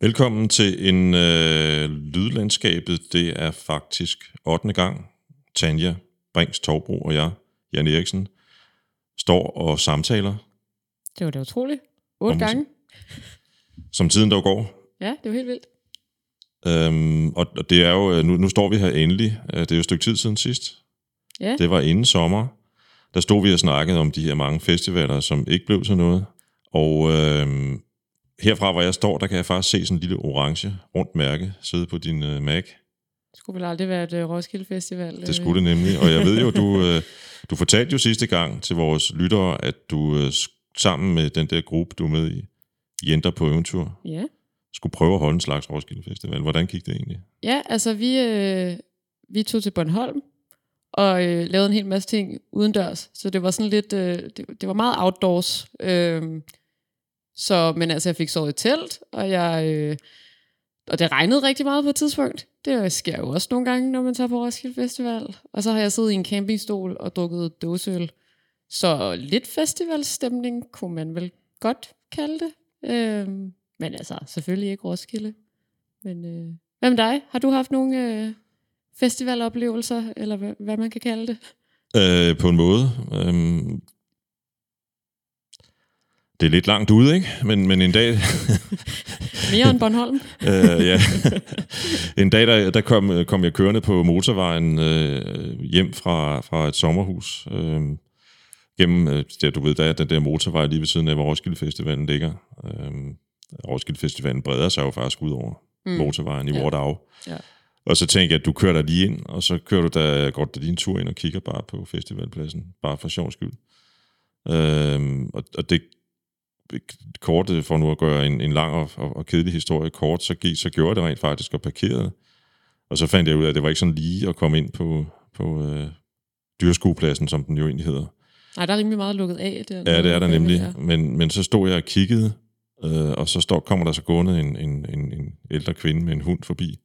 Velkommen til en øh, lydlandskabet. Det er faktisk 8. gang. Tanja Brings Torbro og jeg, Jan Eriksen, står og samtaler, Det var da utroligt. Otte Om musik. gange. som tiden der går. Ja, det var helt vildt. Øhm, og, og det er jo, øh, nu, nu står vi her endelig. Øh, Det er jo et stykke tid siden sidst. Ja, Det var inden sommer. Der stod vi og snakkede om de her mange festivaler, som ikke blev til noget. Og øhm, herfra, hvor jeg står, der kan jeg faktisk se sådan en lille orange rundt mærke sidde på din øh, Mac. det skulle vel aldrig være et uh, Roskilde Festival. Det skulle det nemlig. Og jeg ved jo, du, øh, du fortalte jo sidste gang til vores lyttere, at du øh, sammen med den der gruppe, du er med i, Jenter på eventyr, Ja. skulle prøve at holde en slags Roskilde Festival. Hvordan gik det egentlig? ja, altså vi, øh, vi tog til Bornholm og øh, lavede en hel masse ting udendørs. Så det var sådan lidt, øh, det, det var meget outdoors. Øh, så, men altså jeg fik sovet i telt, og jeg... Øh, og det regnede rigtig meget på et tidspunkt. Det sker jo også nogle gange, når man tager på Roskilde Festival. Og så har jeg siddet i en campingstol og drukket dåseøl. Så lidt festivalstemning kunne man vel godt kalde det. Øh, men altså, selvfølgelig ikke Roskilde. Men øh, hvad med dig? Har du haft nogle øh, festivaloplevelser, eller hvad, hvad man kan kalde det? Øh, på en måde. Øh, det er lidt langt ude, ikke? Men, men en dag, Mere end Bornholm? øh, ja. en dag der, der kom, kom jeg kørende på motorvejen øh, hjem fra, fra et sommerhus. Øh, gennem, øh, der, du ved, der er den der motorvej lige ved siden af, hvor Roskilde Festivalen ligger. Øh, Roskilde Festivalen breder sig jo faktisk ud over mm. motorvejen i Ja. Vortau. Ja. Og så tænkte jeg, at du kører der lige ind, og så kører du der, går der en tur ind og kigger bare på festivalpladsen, bare for sjov skyld. Øhm, og, og det kort, for nu at gøre en, en lang og, og, og kedelig historie kort, så, gik, så gjorde jeg det rent faktisk og parkerede. Og så fandt jeg ud af, at det var ikke sådan lige at komme ind på, på øh, dyrskuepladsen, som den jo egentlig hedder. Nej, der er rimelig meget lukket af. Der Ja, det er der nemlig. Men, men så stod jeg og kiggede, øh, og så står, kommer der så gående en, en, en, en ældre kvinde med en hund forbi.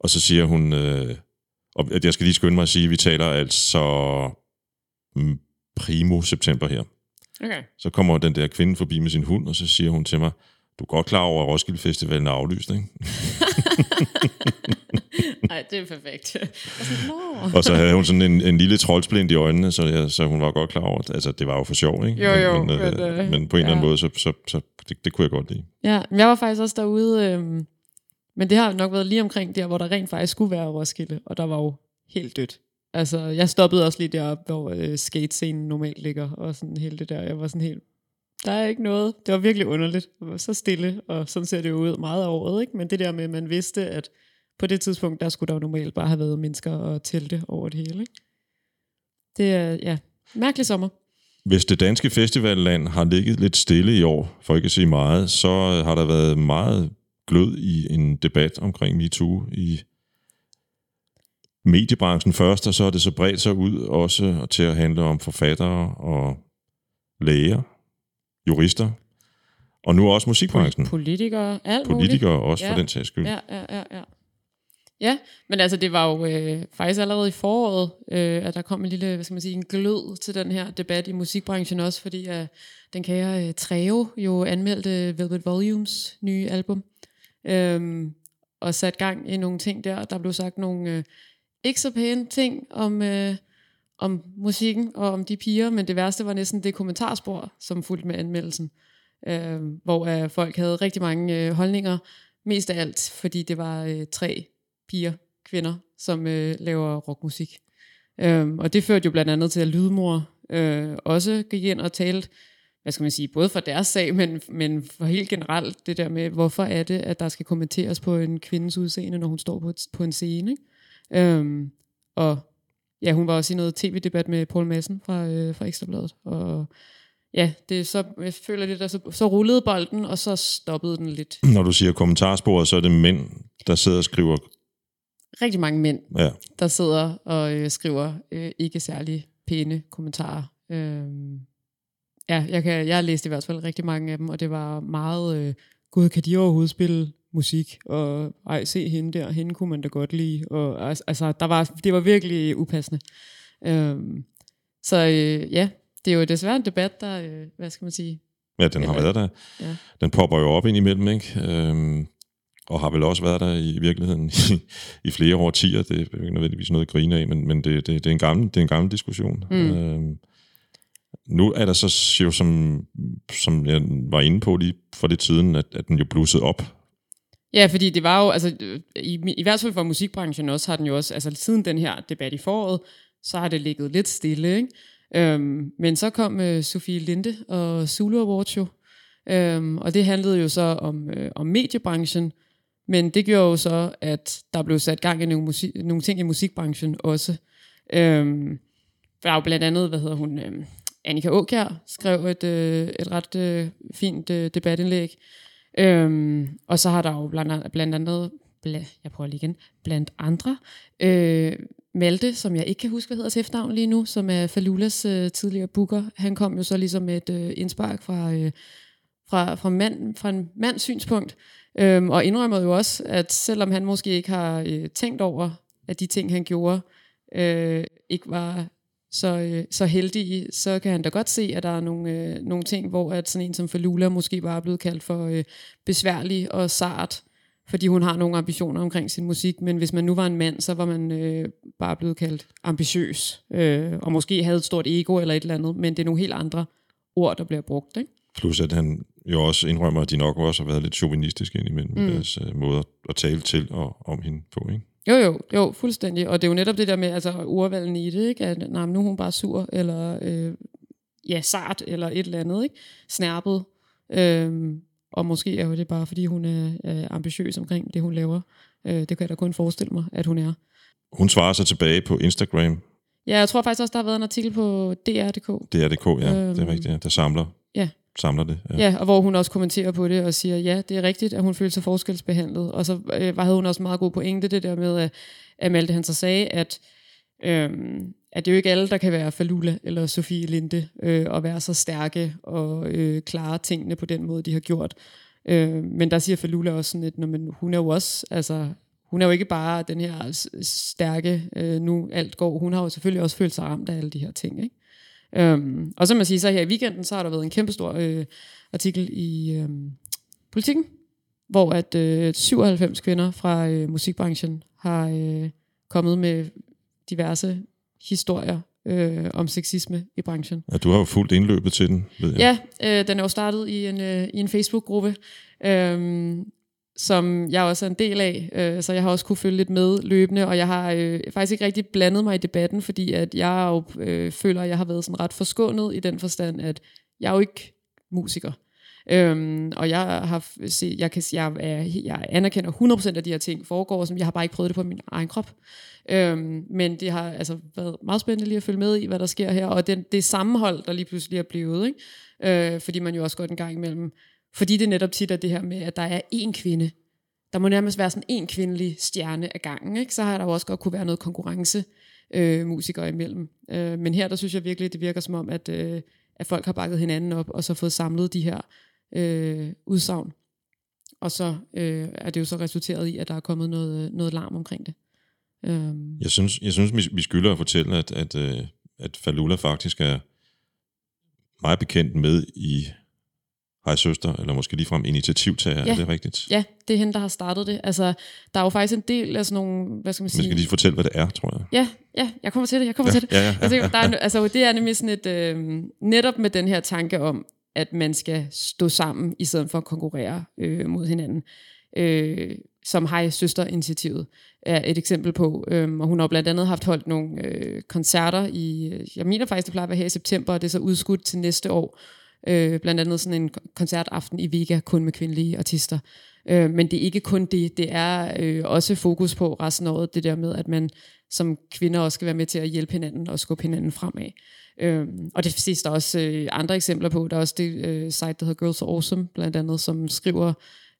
Og så siger hun, øh, og at jeg skal lige skynde mig at sige, at vi taler altså mm, primo september her. Okay. Så kommer den der kvinde forbi med sin hund, og så siger hun til mig, du er godt klar over, at Roskilde Festivalen er aflyst, ikke? Nej, det er perfekt. Og sådan. Og så havde hun sådan en, en lille troldsplint i øjnene, så, jeg, så hun var godt klar over, at altså, det var jo for sjov, ikke? Jo, jo, men, men, øh, øh, men på en eller anden ja. måde, så, så, så det, det kunne jeg godt lide. Ja, men jeg var faktisk også derude, øhm, men det har nok været lige omkring der, hvor der rent faktisk skulle være Roskilde, og der var jo helt dødt. Altså, jeg stoppede også lige deroppe, hvor øh, skatescenen normalt ligger, og sådan hele det der. Jeg var sådan helt, der er ikke noget. Det var virkelig underligt. Det var så stille, og sådan ser det jo ud meget af året, ikke? Men det der med, at man vidste, at på det tidspunkt, der skulle der jo normalt bare have været mennesker og telte over det hele, ikke? Det er, ja, mærkelig sommer. Hvis det danske festivalland har ligget lidt stille i år, for ikke at sige meget, så har der været meget glød i en debat omkring MeToo i mediebranchen først, og så er det så bredt sig ud også til at handle om forfattere og læger, jurister, og nu også musikbranchen. Politikere, alt muligt. Politikere også for Ja. den sags skyld. Ja, ja, ja, ja. Ja, men altså det var jo øh, faktisk allerede i foråret, øh, at der kom en lille, hvad skal man sige, en glød til den her debat i musikbranchen også, fordi øh, den kære øh, Treo jo anmeldte Velvet Volumes nye album, øhm, og sat gang i nogle ting der. Der blev sagt nogle øh, ikke så pæne ting om, øh, om musikken og om de piger, men det værste var næsten det kommentarspor, som fulgte med anmeldelsen, øh, hvor øh, folk havde rigtig mange øh, holdninger, mest af alt, fordi det var øh, tre piger, kvinder, som øh, laver rockmusik. Øh, og det førte jo blandt andet til, at Lydmor øh, også gik ind og talte, hvad skal man sige, både for deres sag, men, men for helt generelt det der med, hvorfor er det, at der skal kommenteres på en kvindes udseende, når hun står på, et, på en scene. Ikke? Øhm, og ja, hun var også i noget tv-debat med Paul Madsen fra, øh, fra Ekstrabladet, og ja, det er så, jeg føler lidt, at så, så rullede bolden, og så stoppede den lidt. Når du siger kommentarsporet, så er det mænd, der sidder og skriver, Rigtig mange mænd, ja, der sidder og øh, skriver øh, ikke særlig pæne kommentarer. Øhm, ja, jeg, kan, jeg har læst i hvert fald rigtig mange af dem, og det var meget, øh, gud, kan de overhovedet spille musik? Og ej, se hende der, hende kunne man da godt lide. Og, al- altså, der var, det var virkelig upassende. Øhm, så øh, ja, det er jo desværre en debat, der, øh, hvad skal man sige, Ja, den har Eller- været der. ja. Den popper jo op ind imellem, ikke? Øhm, og har vel også været der i virkeligheden i, i flere årtier. Det er ikke nødvendigvis noget at grine af, men, men det, det, det, er en gammel, det er en gammel diskussion. Mm. Øhm, nu er der så jo, som, som jeg var inde på lige for lidt siden, at, at den jo blussede op. Ja, fordi det var jo, altså øh, i, i hvert fald for musikbranchen også, har den jo også, altså siden den her debat i foråret, så har det ligget lidt stille, ikke? Øhm, men så kom øh, Sofie Linde og Zulu Awards jo, øhm, og det handlede jo så om, øh, om mediebranchen, men det gjorde jo så, at der blev sat gang i nogle, musik, nogle ting i musikbranchen også. Øhm, der er jo blandt andet, hvad hedder hun, øhm, Annika Åkjær skrev et, øh, et ret øh, fint øh, debatindlæg, Øhm, og så har der jo blandt andet, blandt andet bla, jeg prøver lige igen, blandt andre, øh, Malte, som jeg ikke kan huske, hvad hedder til efternavn lige nu, som er Falulas øh, tidligere booker, han kom jo så ligesom med et øh, indspark fra, øh, fra, fra, mand, fra en mands synspunkt, øhm, og indrømmer jo også, at selvom han måske ikke har øh, tænkt over, at de ting, han gjorde, øh, ikke var så, øh, så heldige, så kan han da godt se, at der er nogle, øh, nogle ting, hvor at sådan en som Falula måske bare er blevet kaldt for øh, besværlig og sart, fordi hun har nogle ambitioner omkring sin musik, men hvis man nu var en mand, så var man øh, bare blevet kaldt ambitiøs, øh, og måske havde et stort ego eller et eller andet, men det er nogle helt andre ord, der bliver brugt, ikke? Plus at han jo også indrømmer, at de nok også har været lidt chauvinistiske indimellem mm. Deres uh, måde at tale til og om hende på. Ikke? Jo, jo, jo, fuldstændig. Og det er jo netop det der med altså, ordvalgen i det, ikke? at nej, nu er hun bare sur, eller øh, ja, sart, eller et eller andet, ikke? snærpet. Øhm, og måske er jo det bare, fordi hun er, er ambitiøs omkring det, hun laver. Øh, det kan jeg da kun forestille mig, at hun er. Hun svarer så tilbage på Instagram, Ja, jeg tror faktisk også, der har været en artikel på DR.dk. DRDK, ja, øhm, det er Øhm, rigtigt, ja, der samler, ja samler det. Ja. Ja, og hvor hun også kommenterer på det og siger, ja, det er rigtigt, at hun følte sig forskelsbehandlet. Og så øh, var- havde hun også meget god pointe, det der med, at, at Malte han så sagde, at, øh, at det er jo ikke alle, der kan være Falula eller Sofie Linde, øh, og være så stærke og øh, klare tingene på den måde, de har gjort. Øh, men der siger Falula også sådan lidt, når men hun er jo også, altså, hun er jo ikke bare den her stærke, øh, nu alt går. Hun har jo selvfølgelig også følt sig ramt af alle de her ting, ikke? Øhm, og så må man sige, så her i weekenden, så har der været en kæmpestor øh, artikel i øh, Politiken, hvor at øh, 97 kvinder fra øh, musikbranchen har øh, kommet med diverse historier øh, om sexisme i branchen. ja. Du har jo fuldt indløbet til den, ved jeg. Ja, øh, den er jo startet i en, øh, i en Facebook-gruppe, øh, som jeg også er en del af, øh, så jeg har også kunne følge lidt med løbende, og jeg har øh, faktisk ikke rigtig blandet mig i debatten, fordi at jeg jo øh, føler, at jeg har været sådan ret forskånet i den forstand, at jeg er jo ikke musiker. Øhm, og jeg har se, jeg kan jeg, er, jeg anerkender 100% af de her ting foregår, som jeg har bare ikke prøvet det på min egen krop. Øhm, men det har altså været meget spændende lige at følge med i, hvad der sker her, og den, det sammenhold, der lige pludselig er blevet, ikke? Øh, fordi man jo også godt en gang imellem, fordi det netop tit er det her med, at der er én kvinde, der må nærmest være sådan en kvindelig stjerne af gangen, ikke? så har der jo også godt kunne være noget konkurrence øh, musikere imellem. Øh, men her, der synes jeg virkelig, det virker som om, at, øh, at folk har bakket hinanden op, og så fået samlet de her øh, udsagn. Og så øh, er det jo så resulteret i, at der er kommet noget, øh, noget larm omkring det. Øh. Jeg synes, jeg synes vi- skylder at fortælle, at, at, øh, at Falula faktisk er meget bekendt med i Hej Søster, eller måske ligefrem initiativtager, Ja. er det rigtigt? Ja, det er hende, der har startet det. Altså, der er jo faktisk en del af sådan nogle, hvad skal man Man sige... skal lige fortælle, hvad det er, tror jeg. Ja, ja, jeg kommer til det, jeg kommer Ja, til det. ja, ja, altså, ja, der er, altså, det er nemlig sådan et, øh, netop med den her tanke om, at man skal stå sammen, i stedet for at konkurrere øh, mod hinanden. Øh, som Hej Søster-initiativet er et eksempel på. Øhm, og hun har blandt andet haft holdt nogle øh, koncerter i, jeg mener faktisk, det plejer at være her i september, og det er så udskudt til næste år. Øh, blandt andet sådan en koncertaften i Vega, kun med kvindelige artister. Øh, men det er ikke kun det, det er øh, også fokus på resten af året, det der med, at man som kvinder også skal være med til at hjælpe hinanden og skubbe hinanden fremad. Øh, og det ses der også øh, andre eksempler på. Der er også det øh, site, der hedder Girls Are Awesome, blandt andet, som skriver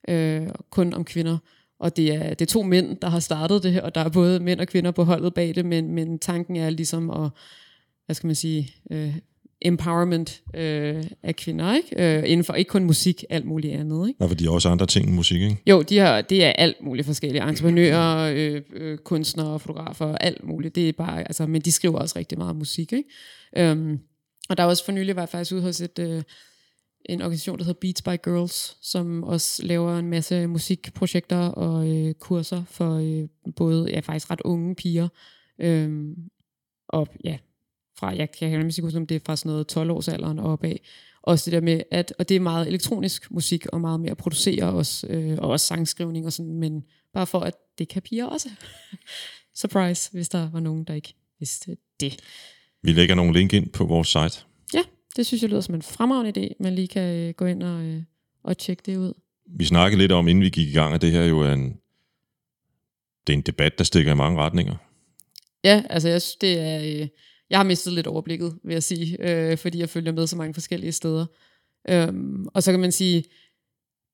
øh, kun om kvinder. Og det er, det er to mænd, der har startet det, og der er både mænd og kvinder på holdet bag det, men, men tanken er ligesom at, hvad skal man sige, øh, empowerment øh, af kvinder, ikke? Øh, inden for ikke kun musik, alt muligt andet, ikke? Der er de også andre ting end musik, ikke? Jo, de har, det er alt muligt forskellige. Entreprenører, øh, øh, kunstnere, fotografer, alt muligt. Det er bare, altså, men de skriver også rigtig meget musik. Ikke? Øhm, og der er også for nylig var jeg faktisk ude hos et, øh, en organisation, der hedder Beats by Girls, som også laver en masse musikprojekter og øh, kurser for øh, både, ja faktisk ret unge piger, øh, og ja, fra, jeg kan nemlig sige, om det er fra sådan noget 12 års alderen og opad. Også det der med, at, og det er meget elektronisk musik, og meget mere at producere også, øh, og også sangskrivning og sådan, men bare for, at det kan piger også. Surprise, hvis der var nogen, der ikke vidste det. Vi lægger nogle link ind på vores site. Ja, det synes jeg lyder som en fremragende idé, man lige kan øh, gå ind og, øh, og tjekke det ud. Vi snakkede lidt om, inden vi gik i gang, at det her jo er en, det er en debat, der stikker i mange retninger. Ja, altså jeg synes, det er... Øh, jeg har mistet lidt overblikket, vil jeg sige, øh, fordi jeg følger med så mange forskellige steder. Øhm, og så kan man sige,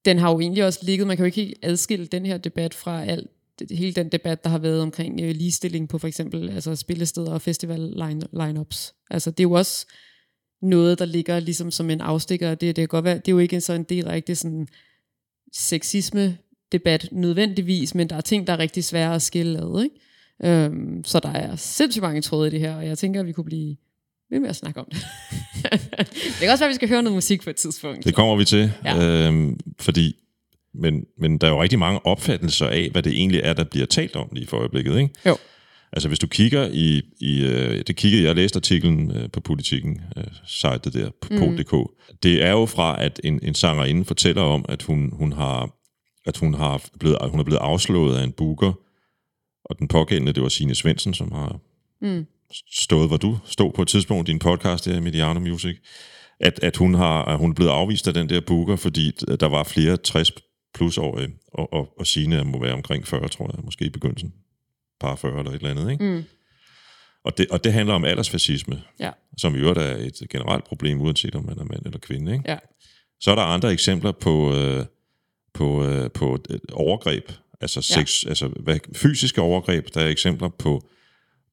den har jo egentlig også ligget, man kan jo ikke adskille den her debat fra alt, hele den debat, der har været omkring øh, ligestilling på for eksempel altså spillesteder og festival line, lineups. Altså det er jo også noget, der ligger ligesom som en afstikker. Det, det kan godt være, det er jo ikke så en direkte sådan sexisme debat nødvendigvis, men der er ting, der er rigtig svære at skille ad, ikke? Øhm, så der er sindssygt mange tråde i det her, og jeg tænker, at vi kunne blive ved med at snakke om det. det kan også være, at vi skal høre noget musik på et tidspunkt. Det kommer vi til, ja. øhm, fordi men, men der er jo rigtig mange opfattelser af, hvad det egentlig er, der bliver talt om lige for øjeblikket, ikke? Jo. Altså hvis du kigger i, i øh, det kiggede jeg, læste artiklen øh, på politikken, øh, sitet der, på mm. .dk. Det er jo fra, at en, en sangerinde fortæller om, at hun, hun har at hun har blevet, hun er blevet afslået af en booker, og den pågældende, det var Signe Svendsen, som har mm. stået, hvor du stod på et tidspunkt i din podcast der, Mediano Music, at, at hun, har, at hun er blevet afvist af den der booker, fordi der var flere 60 plus år, og, og, og Signe må være omkring 40, tror jeg, måske i begyndelsen. Par 40 eller et eller andet, ikke? Mm. Og det, og det handler om aldersfascisme, ja. som i øvrigt er et generelt problem, uanset om man er mand eller kvinde. Ikke? Ja. Så er der andre eksempler på, øh, på, øh, på overgreb, altså, sex, ja. altså hvad, fysiske overgreb. Der er eksempler på,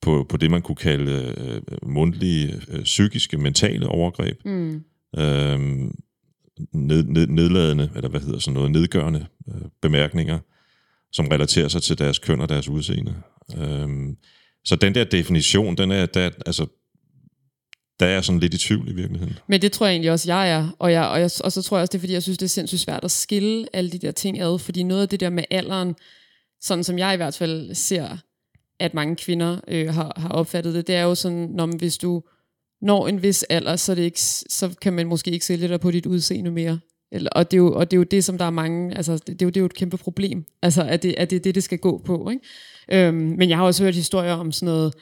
på, på det, man kunne kalde øh, mundtlige, øh, psykiske, mentale overgreb. Mm. Øhm, ned, ned, nedladende, eller hvad hedder sådan noget, nedgørende øh, bemærkninger, som relaterer sig til deres køn og deres udseende. Øhm, så den der definition, den er, der, altså, der er jeg sådan lidt i tvivl i virkeligheden. Men det tror jeg egentlig også, jeg er. Og, jeg, og, jeg, og så tror jeg også, det er, fordi jeg synes, det er sindssygt svært at skille alle de der ting ad. Fordi noget af det der med alderen, sådan som jeg i hvert fald ser, at mange kvinder øh, har, har opfattet det, det er jo sådan, når man, hvis du når en vis alder, så, det ikke, så kan man måske ikke sælge dig på dit udseende mere. Eller, og, det er jo, og det er jo det, som der er mange, altså det, det, er, jo, det er jo et kæmpe problem, altså at det, at det er det, det skal gå på. Ikke? Øhm, men jeg har også hørt historier om sådan noget,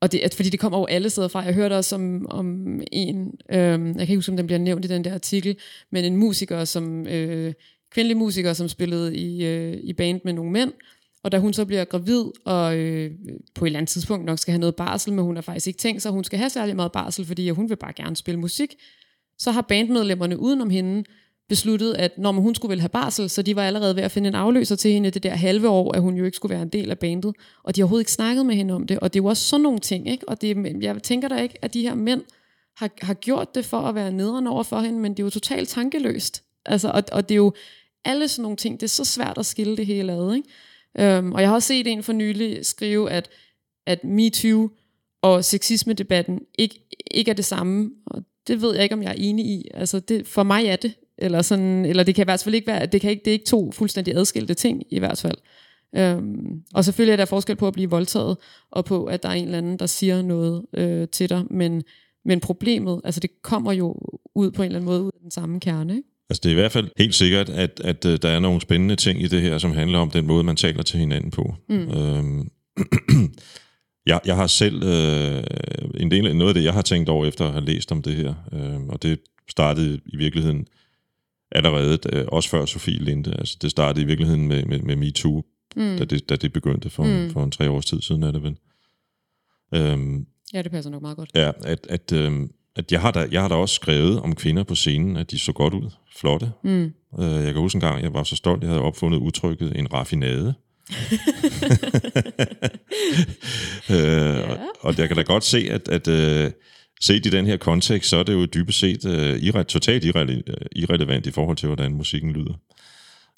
og det, fordi det kommer jo alle steder fra. Jeg hørte også om, om en, øh, jeg kan ikke huske, om den bliver nævnt i den der artikel, men en musiker, som øh, kvindelig musiker, som spillede i, øh, i band med nogle mænd, og da hun så bliver gravid, og øh, på et eller andet tidspunkt nok skal have noget barsel, men hun har faktisk ikke tænkt sig, at hun skal have særlig meget barsel, fordi hun vil bare gerne spille musik, så har bandmedlemmerne udenom hende besluttet, at når hun skulle vel have barsel, så de var allerede ved at finde en afløser til hende det der halve år, at hun jo ikke skulle være en del af bandet. Og de har overhovedet ikke snakket med hende om det. Og det er jo også sådan nogle ting. Ikke? Og det, jeg tænker da ikke, at de her mænd har, har gjort det for at være nederen over for hende, men det er jo totalt tankeløst. Altså, og, og det er jo alle sådan nogle ting, det er så svært at skille det hele ad. Ikke? Øhm, og jeg har også set en for nylig skrive, at, at MeToo og sexisme-debatten ikke, ikke er det samme. Og det ved jeg ikke, om jeg er enig i. Altså, det, for mig er det eller, sådan, eller det kan i hvert fald ikke være, det, kan ikke, det er ikke to fuldstændig adskilte ting i hvert fald. Øhm, og selvfølgelig er der forskel på at blive voldtaget, og på at der er en eller anden, der siger noget øh, til dig, men, men problemet, altså det kommer jo ud på en eller anden måde ud af den samme kerne, ikke? Altså det er i hvert fald helt sikkert, at, at, at der er nogle spændende ting i det her, som handler om den måde, man taler til hinanden på. Mm. Øhm, jeg, jeg har selv øh, en del af noget af det, jeg har tænkt over efter at have læst om det her, øh, og det startede i virkeligheden allerede, da, også før Sofie Linde. Altså, det startede i virkeligheden med, med, med MeToo, mm. da, det, da det begyndte for, mm. for en tre års tid siden, er det vel. Øhm, ja, det passer nok meget godt. Ja, at, at, øhm, at jeg, har da, jeg har da også skrevet om kvinder på scenen, at de så godt ud, flotte. Mm. Øh, jeg kan huske en gang, jeg var så stolt, jeg havde opfundet udtrykket en raffinade. øh, ja. og, og jeg kan da godt se, at, at øh, set i den her kontekst, så er det jo dybest set uh, irre, totalt irre, irrelevant i forhold til, hvordan musikken lyder.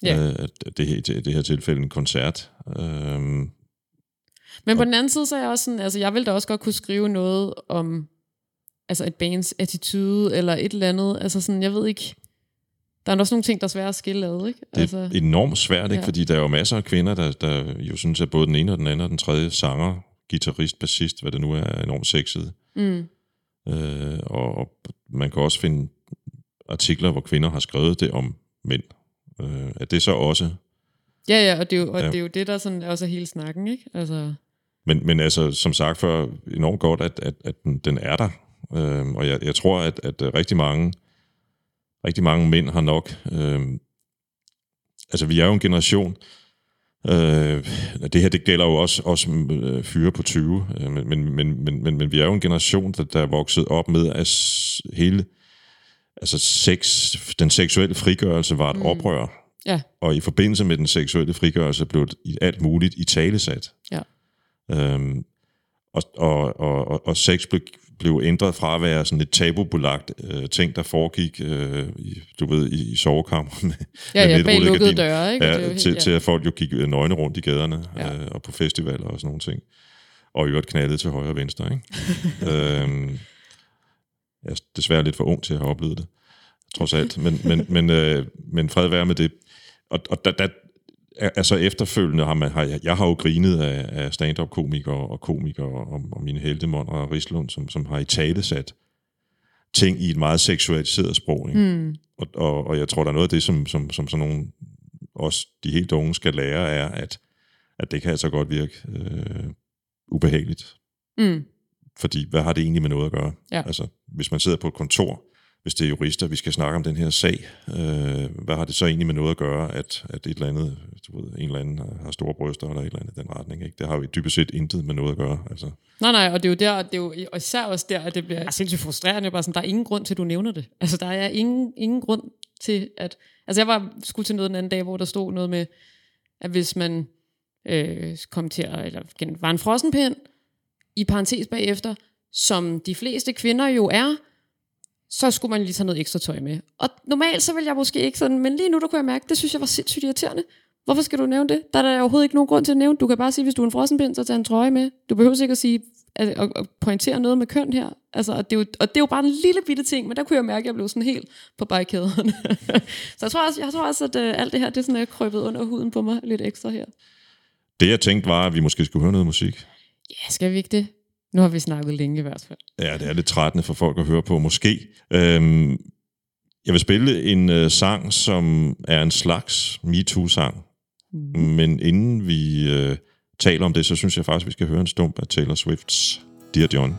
Ja. Uh, det, her, det her tilfælde en koncert. Uh, Men på den anden side, så er jeg også sådan, altså jeg vil da også godt kunne skrive noget om altså et bands attitude, eller et eller andet. Altså sådan, jeg ved ikke, der er også nogle ting, der er svære at skille ad, ikke? Det er Altså, enormt svært, ikke? Ja. fordi der er jo masser af kvinder, der, der jo synes, at både den ene og den anden og den tredje sanger, guitarist, bassist, hvad det nu er, er enormt sexet. mm, Øh, og, og man kan også finde artikler, hvor kvinder har skrevet det om mænd. Øh, er det så også... ja, ja, og, det er, jo, og Ja. det er jo det, der sådan også er hele snakken, ikke? Altså, Men, men altså, som sagt før, enormt godt, at, at, at den, den er der. Øh, og jeg, jeg tror, at, at rigtig mange rigtig mange mænd har nok... Øh, altså, vi er jo en generation... Øh, det her, det gælder jo også, også øh, fyre på 20, øh, men, men, men, men, men, men vi er jo en generation, der, der er vokset op med, at hele... Altså, sex, den seksuelle frigørelse var et mm. oprør. ja, Og i forbindelse med den seksuelle frigørelse blev alt muligt i talesat. ja. Øhm, og, og, og, og, og sex blev, blev ændret fra at være sådan et tabubelagt øh, ting, der foregik, øh, i, du ved, i, i sovekammer med, Ja, ja, bag lukkede døre, ikke? Ja, helt- til, ja. til at folk jo gik øh, nøgne rundt i gaderne Ja. øh, og på festivaler og sådan nogle ting. Og i øvrigt knaldede til højre og venstre, ikke? øhm, jeg er desværre lidt for ung til at have oplevet det, trods alt. Men, men, men, øh, men fred være med det. Og, og der, der, altså efterfølgende har man, har jeg, jeg har jo grinet af, af stand-up-komikere og komikere og, og mine heldemond og Rislund, som, som har i tale sat ting i et meget seksualiseret sprog. Ikke? Mm, Og, og, og jeg tror, der er noget af det, som, som, som sådan nogle, også de helt unge skal lære, er, at, at det kan altså godt virke øh, ubehageligt. mm, Fordi hvad har det egentlig med noget at gøre? Ja. Altså, hvis man sidder på et kontor, hvis det er jurister, vi skal snakke om den her sag, øh, hvad har det så egentlig med noget at gøre, at, at et eller andet, du ved, en eller anden har- store bryster, eller et eller andet i den retning, ikke? Det har jo dybest set intet med noget at gøre, altså. Nej, nej, og det er jo der, det er jo og især også der, at det bliver altså sindssygt frustrerende. Bare sådan, der er ingen grund til, at du nævner det. Altså, der er ingen, ingen grund til, at... Altså, jeg var skulle til noget den anden dag, hvor der stod noget med, at hvis man øh, kom til at... Eller gen- var en frossenpind, i parentes bagefter, som de fleste kvinder jo er, så skulle man lige tage noget ekstra tøj med. Og normalt så vil jeg måske ikke sådan, men lige nu der kunne jeg mærke, det synes jeg var sindssygt irriterende. Hvorfor skal du nævne det? Der er der overhovedet ikke nogen grund til at nævne. Du kan bare sige, hvis du er en frossenpind, så tag en trøje med. Du behøver ikke at sige, at, at, at pointere noget med køn her. Altså, og, det er jo, og det er jo bare en lille bitte ting, men der kunne jeg mærke, at jeg blev sådan helt på barrikaderne. så jeg tror også, jeg tror også at uh, alt det her, det er sådan krøbet under huden på mig lidt ekstra her. Det jeg tænkte var, at vi måske skulle høre noget musik. Ja, skal vi ikke det? Nu har vi snakket længe i hvert fald. Ja, det er lidt trættende for folk at høre på, måske. Øhm, jeg vil spille en øh, sang, som er en slags MeToo-sang. Mm. Men inden vi øh, taler om det, så synes jeg faktisk, vi skal høre en stump af Taylor Swifts Dear John.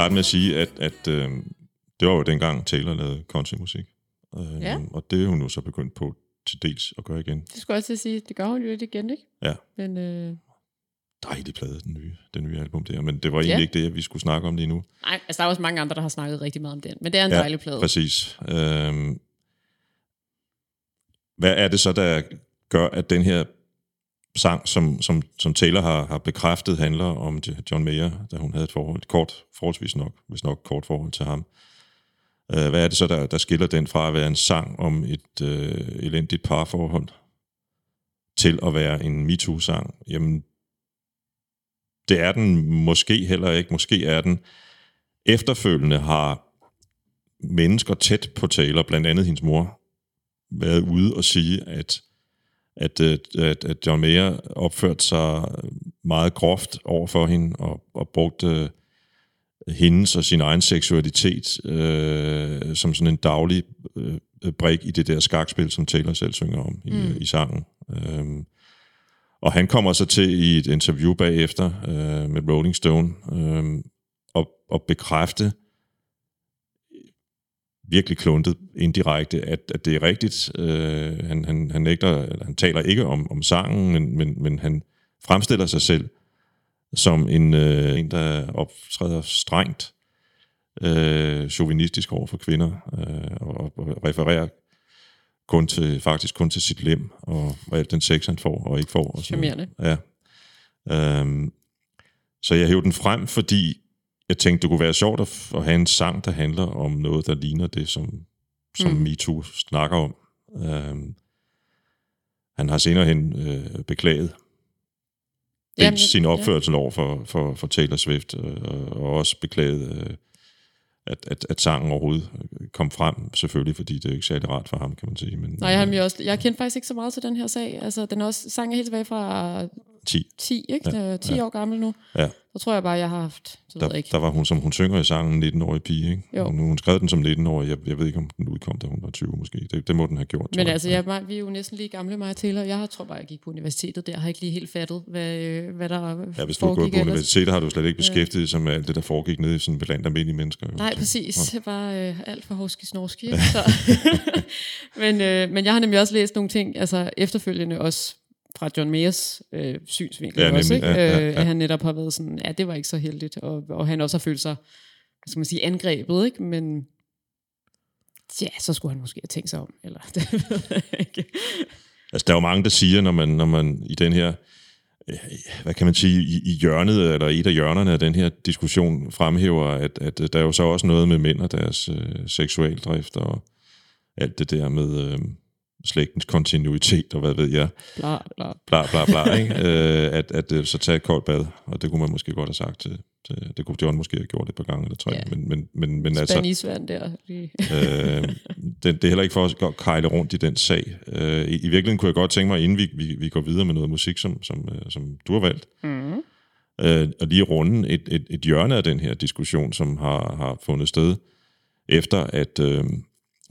Starte med at sige, at, at øh, det var jo dengang Taylor lavede countrymusik. Øh, Ja. Og det er hun jo så begyndt på til dels at gøre igen. Det skulle jeg også sige, det gør hun jo lidt igen, ikke? Ja. Men øh, Dejlig plade, den nye, den nye album der. Men det var egentlig Ja. ikke det, vi skulle snakke om lige nu. nej, altså der er også mange andre, der har snakket rigtig meget om den. Men det er en Ja, dejlig plade. Præcis. Øhm, hvad er det så, der gør, at den her sang, som, som, som Taylor har, har bekræftet, handler om John Mayer, da hun havde et forhold, et kort, forholdsvis nok, hvis nok kort forhold til ham. Øh, hvad er det så, der, der skiller den fra at være en sang om et øh, elendigt parforhold, til at være en MeToo-sang? Jamen, det er den måske heller ikke. Måske er den efterfølgende har mennesker tæt på Taylor, blandt andet hendes mor, været ude og sige, at, at, øh, at, at John Mayer opførte sig meget groft over for hende og, og brugte øh, hendes og sin egen seksualitet øh, som sådan en daglig øh, brik i det der skakspil, som Taylor selv synger om i, mm. i sangen. Øhm, og han kommer så til i et interview bagefter øh, med Rolling Stone øh, at, at bekræfte virkelig kluntet indirekte, at, at det er rigtigt. Øh, han, han, han, nægter, han taler ikke om, om sangen, men, men, men han fremstiller sig selv som en, øh, en der optræder strengt øh, chauvinistisk over for kvinder, øh, og, og refererer kun til, faktisk kun til sit lem, og, og alt den sex, han får og ikke får. Og sådan. Charmerende. Ja. Øhm, så jeg hævde den frem, fordi jeg tænkte, det kunne være sjovt at, at have en sang, der handler om noget, der ligner det, som, som mm. MeToo snakker om. Øhm, han har senere hen øh, beklaget Jamen, sin opførsel over for, for, for Taylor Swift, øh, og også beklaget, øh, at, at, at sangen overhovedet kom frem, selvfølgelig, fordi det er ikke særlig rart for ham, kan man sige. Men, Nej, jeg, har også, jeg kendte faktisk ikke så meget til den her sag. Altså, den er også sang er helt tilbage fra 10. 10, ikke? Ja, Ja, 10 ja. år gammel nu. Ja. Så tror jeg bare, jeg har haft, så ved jeg Der, ikke. der var hun, som hun synger i sangen, 19-årig pige. Ikke? Jo. Hun, hun skrev den som 19-årig. Jeg, jeg ved ikke, om den udkom, da hun var 20 måske. Det, det må den have gjort. Men jeg. altså, jeg, mig- vi er jo næsten lige gamle, mig og Taylor. Jeg tror bare, jeg gik på universitetet der. Jeg har ikke lige helt fattet, hvad, øh, hvad der Ja, hvis du har gået på universitetet, har du slet ikke beskæftiget dig sig med alt det, der foregik nede i sådan blandt almindelige mennesker. jo. Nej, præcis. Bare øh, alt for hovski snorski. ikke? Så. men, øh, men jeg har nemlig også læst nogle ting, altså efterfølgende også fra John Mayers øh, synsvinkel Ja, også, nemlig. ikke? Ja, ja, Øh, ja. at han netop har været sådan, ja, det var ikke så heldigt, og, og han også har følt sig, hvad skal man sige, angrebet, ikke? Men ja, så skulle han måske have tænkt sig om, eller det ved jeg ikke. Altså, der er jo mange, der siger, når man, når man i den her, øh, hvad kan man sige, i, i hjørnet, eller et af hjørnerne af den her diskussion, fremhæver, at, at der er jo så også noget med mænd og deres øh, seksualdrift, og alt det der med øh, slægtens kontinuitet, og hvad ved jeg, Bla, bla. bla bla bla, ikke? øh, at, at øh, så tage et koldt bad, og det kunne man måske godt have sagt til, til det kunne John måske have gjort et par gange eller tre, Ja. men, men, men, men altså, Spand der. Lige. øh, det, det er heller ikke for at gå- kejle rundt i den sag. Øh, i, I virkeligheden kunne jeg godt tænke mig, inden vi, vi, vi går videre med noget musik, som, som, øh, som du har valgt, Mm. øh, at lige runde et, et, et hjørne af den her diskussion, som har, har fundet sted, efter at, øh,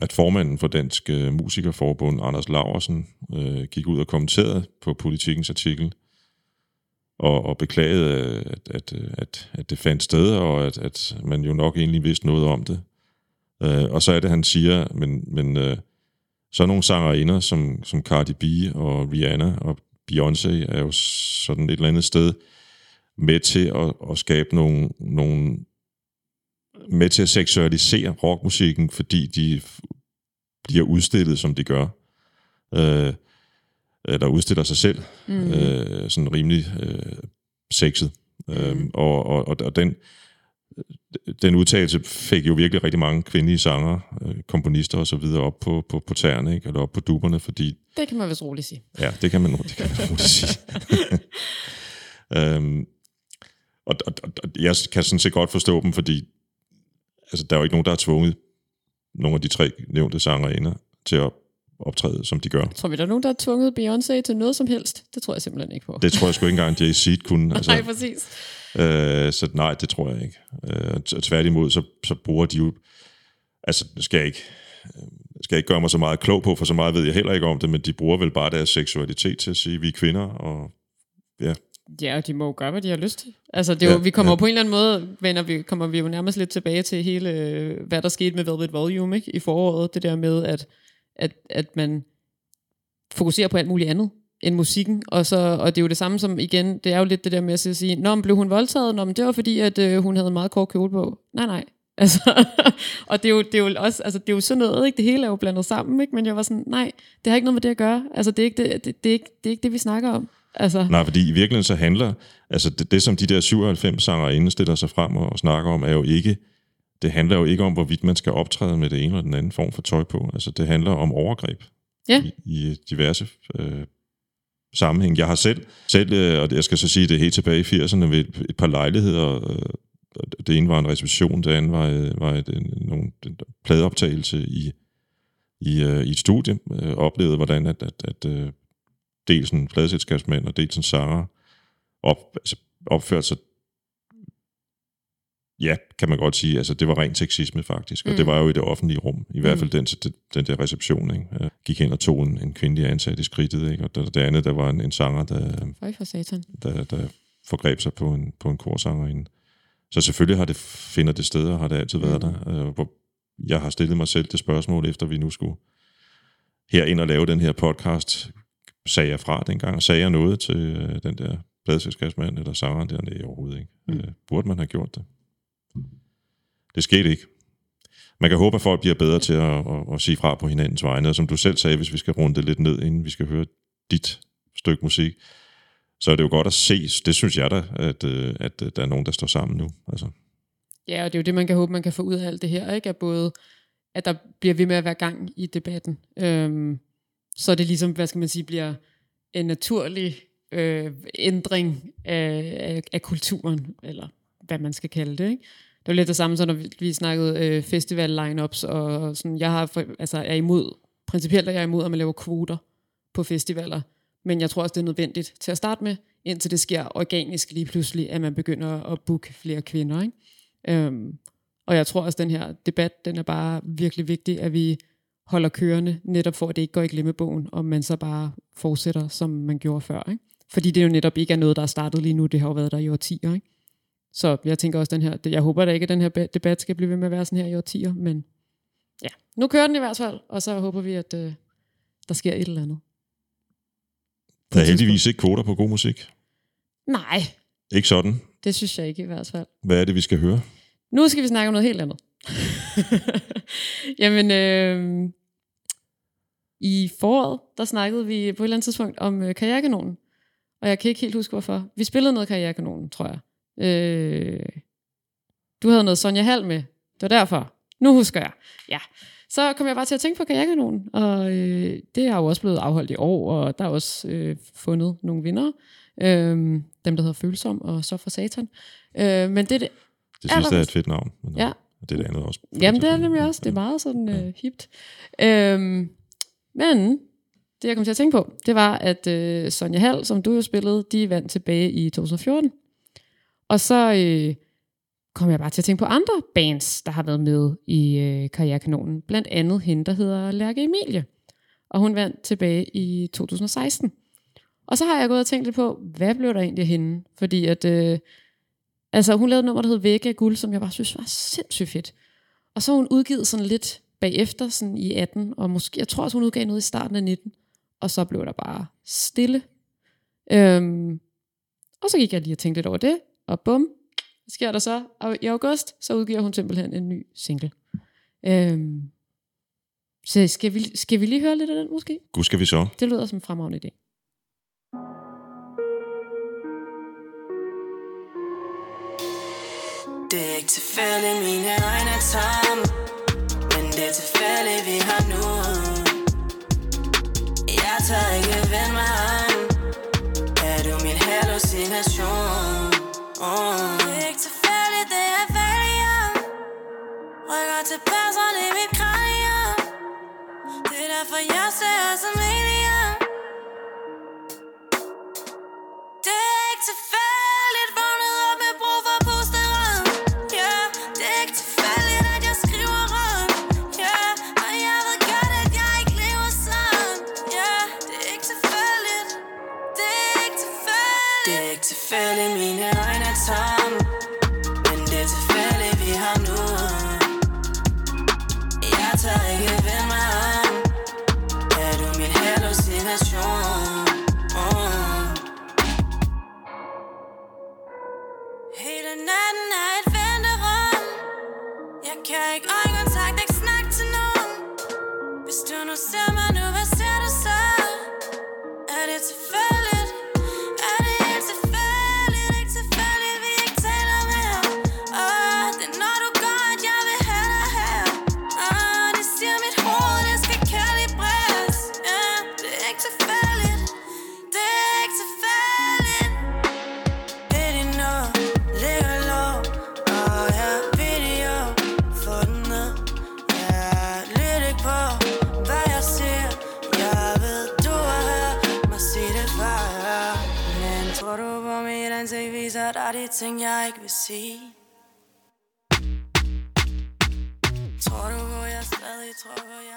at formanden for Dansk øh, Musikerforbund, Anders Laversen, øh, gik ud og kommenterede på politikens artikel, og, og beklagede, at, at, at, at det fandt sted, og at, at man jo nok egentlig vidste noget om det. Øh, og så er det, han siger, men, men øh, så nogle sangerinder som, som Cardi B og Rihanna og Beyoncé er jo sådan et eller andet sted med til at, at skabe nogle, nogle med til at seksualisere rockmusikken, fordi de bliver udstillet, som de gør. Øh, eller udstiller sig selv, mm. øh, sådan rimelig øh, sexet. Mm. Øhm, og, og, og, og den, den udtalelse fik jo virkelig rigtig mange kvindelige sanger, øh, komponister og så videre op på, på, på tæerne, ikke? eller op på duberne, fordi Det kan man vist roligt sige. Ja, det kan man, det kan man roligt sige. øhm, og, og, og, og jeg kan sådan set godt forstå dem, fordi altså, der er jo ikke nogen, der har tvunget nogle af de tre nævnte sangerinder til at optræde, som de gør. Tror vi, der er nogen, der har tvunget Beyoncé til noget som helst? Det tror jeg simpelthen ikke på. Det tror jeg sgu ikke engang, Jay-Z kunne. Altså, Nej, præcis. øh, så nej, det tror jeg ikke. Øh, tværtimod, så, så bruger de jo... Altså, det skal jeg ikke øh, skal jeg ikke gøre mig så meget klog på, for så meget ved jeg heller ikke om det, men de bruger vel bare deres seksualitet til at sige, at vi er kvinder, og ja, Ja, og de må jo gøre, hvad de har lyst til. Altså, det er jo, Ja, vi kommer ja. ja. på en eller anden måde, vender vi, kommer vi jo nærmest lidt tilbage til hele, øh, hvad der skete med Velvet Volume ikke? i foråret. Det der med, at, at, at man fokuserer på alt muligt andet end musikken. Og, så, og det er jo det samme som, igen, det er jo lidt det der med at sige, Nå, men blev hun voldtaget? Nå, men det var fordi, at øh, hun havde en meget kort kjole på. Nej, nej. Altså, og det er, jo, det er jo også, altså det er jo sådan noget, ikke? Det hele er jo blandet sammen, ikke? Men jeg var sådan, nej, det har ikke noget med det at gøre. Altså, det er ikke det, det, det, er ikke, det, er ikke det vi snakker om. Altså, Nej, fordi i virkeligheden så handler, altså det, det som de der 97 sanger inde stiller sig frem og, snakker om, er jo ikke, det handler jo ikke om, hvorvidt man skal optræde med det ene eller den anden form for tøj på. Altså det handler om overgreb Ja. i, i diverse øh, sammenhæng. Jeg har selv, selv øh, og jeg skal så sige, det helt tilbage i 80'erne, ved et, et par lejligheder, øh, det ene var en reception, det andet var, øh, var et, en, nogle, en pladeoptagelse i, i, øh, i et studie, øh, oplevede, hvordan at, at, at øh, dels en pladeselskabsmand og dels en sanger op, altså, opførte sig ja, kan man godt sige, altså det var ren sexisme faktisk, og Mm. det var jo i det offentlige rum, i hvert Mm. fald den, den, den der reception, ikke? Gik hen og tog en, en kvindelig ansat i skridtet, ikke? og det, det andet, der var en, en sanger, der, Føj for satan. der, der forgreb sig på en, på en korsangerinde. Så selvfølgelig har det, finder det sted, og har det altid været Mm. der. Øh, hvor jeg har stillet mig selv det spørgsmål, efter vi nu skulle herind og lave den her podcast, sagde jeg fra dengang, og sagde jeg noget til øh, den der pladselskabsmand eller sangeren der? Nej, overhovedet ikke. Mm. Øh, burde man have gjort det? Det skete ikke. Man kan håbe, at folk bliver bedre til at, at, at sige fra på hinandens vegne, og som du selv sagde, hvis vi skal runde det lidt ned, inden vi skal høre dit stykke musik, så er det jo godt at se, det synes jeg da, at, øh, at øh, der er nogen, der står sammen nu. Altså, Ja, og det er jo det, man kan håbe, man kan få ud af alt det her, ikke? At både, at der bliver ved med at være gang i debatten. Øhm, så det ligesom, hvad skal man sige, bliver en naturlig øh, ændring af, af, af kulturen, eller hvad man skal kalde det, ikke? Det var lidt det samme, som når vi, vi snakkede øh, festival lineups og sådan, jeg har for, altså, er imod, principielt er jeg imod, at man laver kvoter på festivaler, men jeg tror også, det er nødvendigt til at starte med, indtil det sker organisk lige pludselig, at man begynder at booke flere kvinder, ikke? Øhm, og jeg tror også, at den her debat, den er bare virkelig vigtig, at vi holder kørende, netop for at det ikke går i glemmebogen, og man så bare fortsætter, som man gjorde før. Ikke? Fordi det jo netop ikke er noget, der er startet lige nu, det har jo været der i årtier. Ikke? Så jeg tænker også, den her, jeg håber da ikke, at den her ba- debat skal blive ved med at være sådan her i årtier, men ja, nu kører den i hvert fald, og så håber vi, at øh, der sker et eller andet. der er heldigvis ikke kvoter på god musik. Nej, Ikke sådan. det synes jeg ikke i hvert fald. Hvad er det, vi skal høre? Nu skal vi snakke om noget helt andet. Jamen, øh, i foråret, der snakkede vi på et eller andet tidspunkt om øh, karrierekanonen. Og jeg kan ikke helt huske, hvorfor. Vi spillede noget karrierekanonen, tror jeg. Øh, du havde noget Sonja Hall med. Det var derfor. Nu husker jeg. Ja. Så kom jeg bare til at tænke på karrierekanonen. Og øh, det er jo også blevet afholdt i år, og der er også øh, fundet nogle vinder. Øh, dem, der hedder Følsom og Så for Satan. Øh, men det det Det sidste er et fedt navn. Men Ja. Det er det andet også. Jamen, det er det nemlig også. Det er meget sådan øh, hipt. Øhm, men det, jeg kom til at tænke på, det var, at øh, Sonja Hall, som du jo spillede, de vandt tilbage i 2014. Og så øh, kom jeg bare til at tænke på andre bands, der har været med i øh, Karrierekanonen. Blandt andet hende, der hedder Lærke Emilie. Og hun vandt tilbage i 2016. Og så har jeg gået og tænkt lidt på, hvad blev der egentlig af hende? Fordi at... Øh, Altså, hun lavede et nummer, der hed Vække af guld, som jeg bare synes var sindssygt fedt. Og så har hun udgivet sådan lidt bagefter, sådan i 18, og måske, jeg tror også, hun udgav noget i starten af 19. Og så blev der bare stille. Øhm, og så gik jeg lige og tænkte lidt over det, og bum, hvad sker der så? Og i august, så udgiver hun simpelthen en ny single. Øhm, så skal vi, skal vi lige høre lidt af den måske? Gud skal vi så. Det lyder som en fremragende idé. Det er ikke tilfældigt, mine øjne er tomme det er tilfældigt, vi har nu. Jeg tager ikke vende mig om. Er du min hallucination? Oh. Det er ikke tilfældigt, det er valium Rykker til passerne i mit kranium. Det er derfor, jeg ser som alien. Det er ikke tilfældigt, Hvis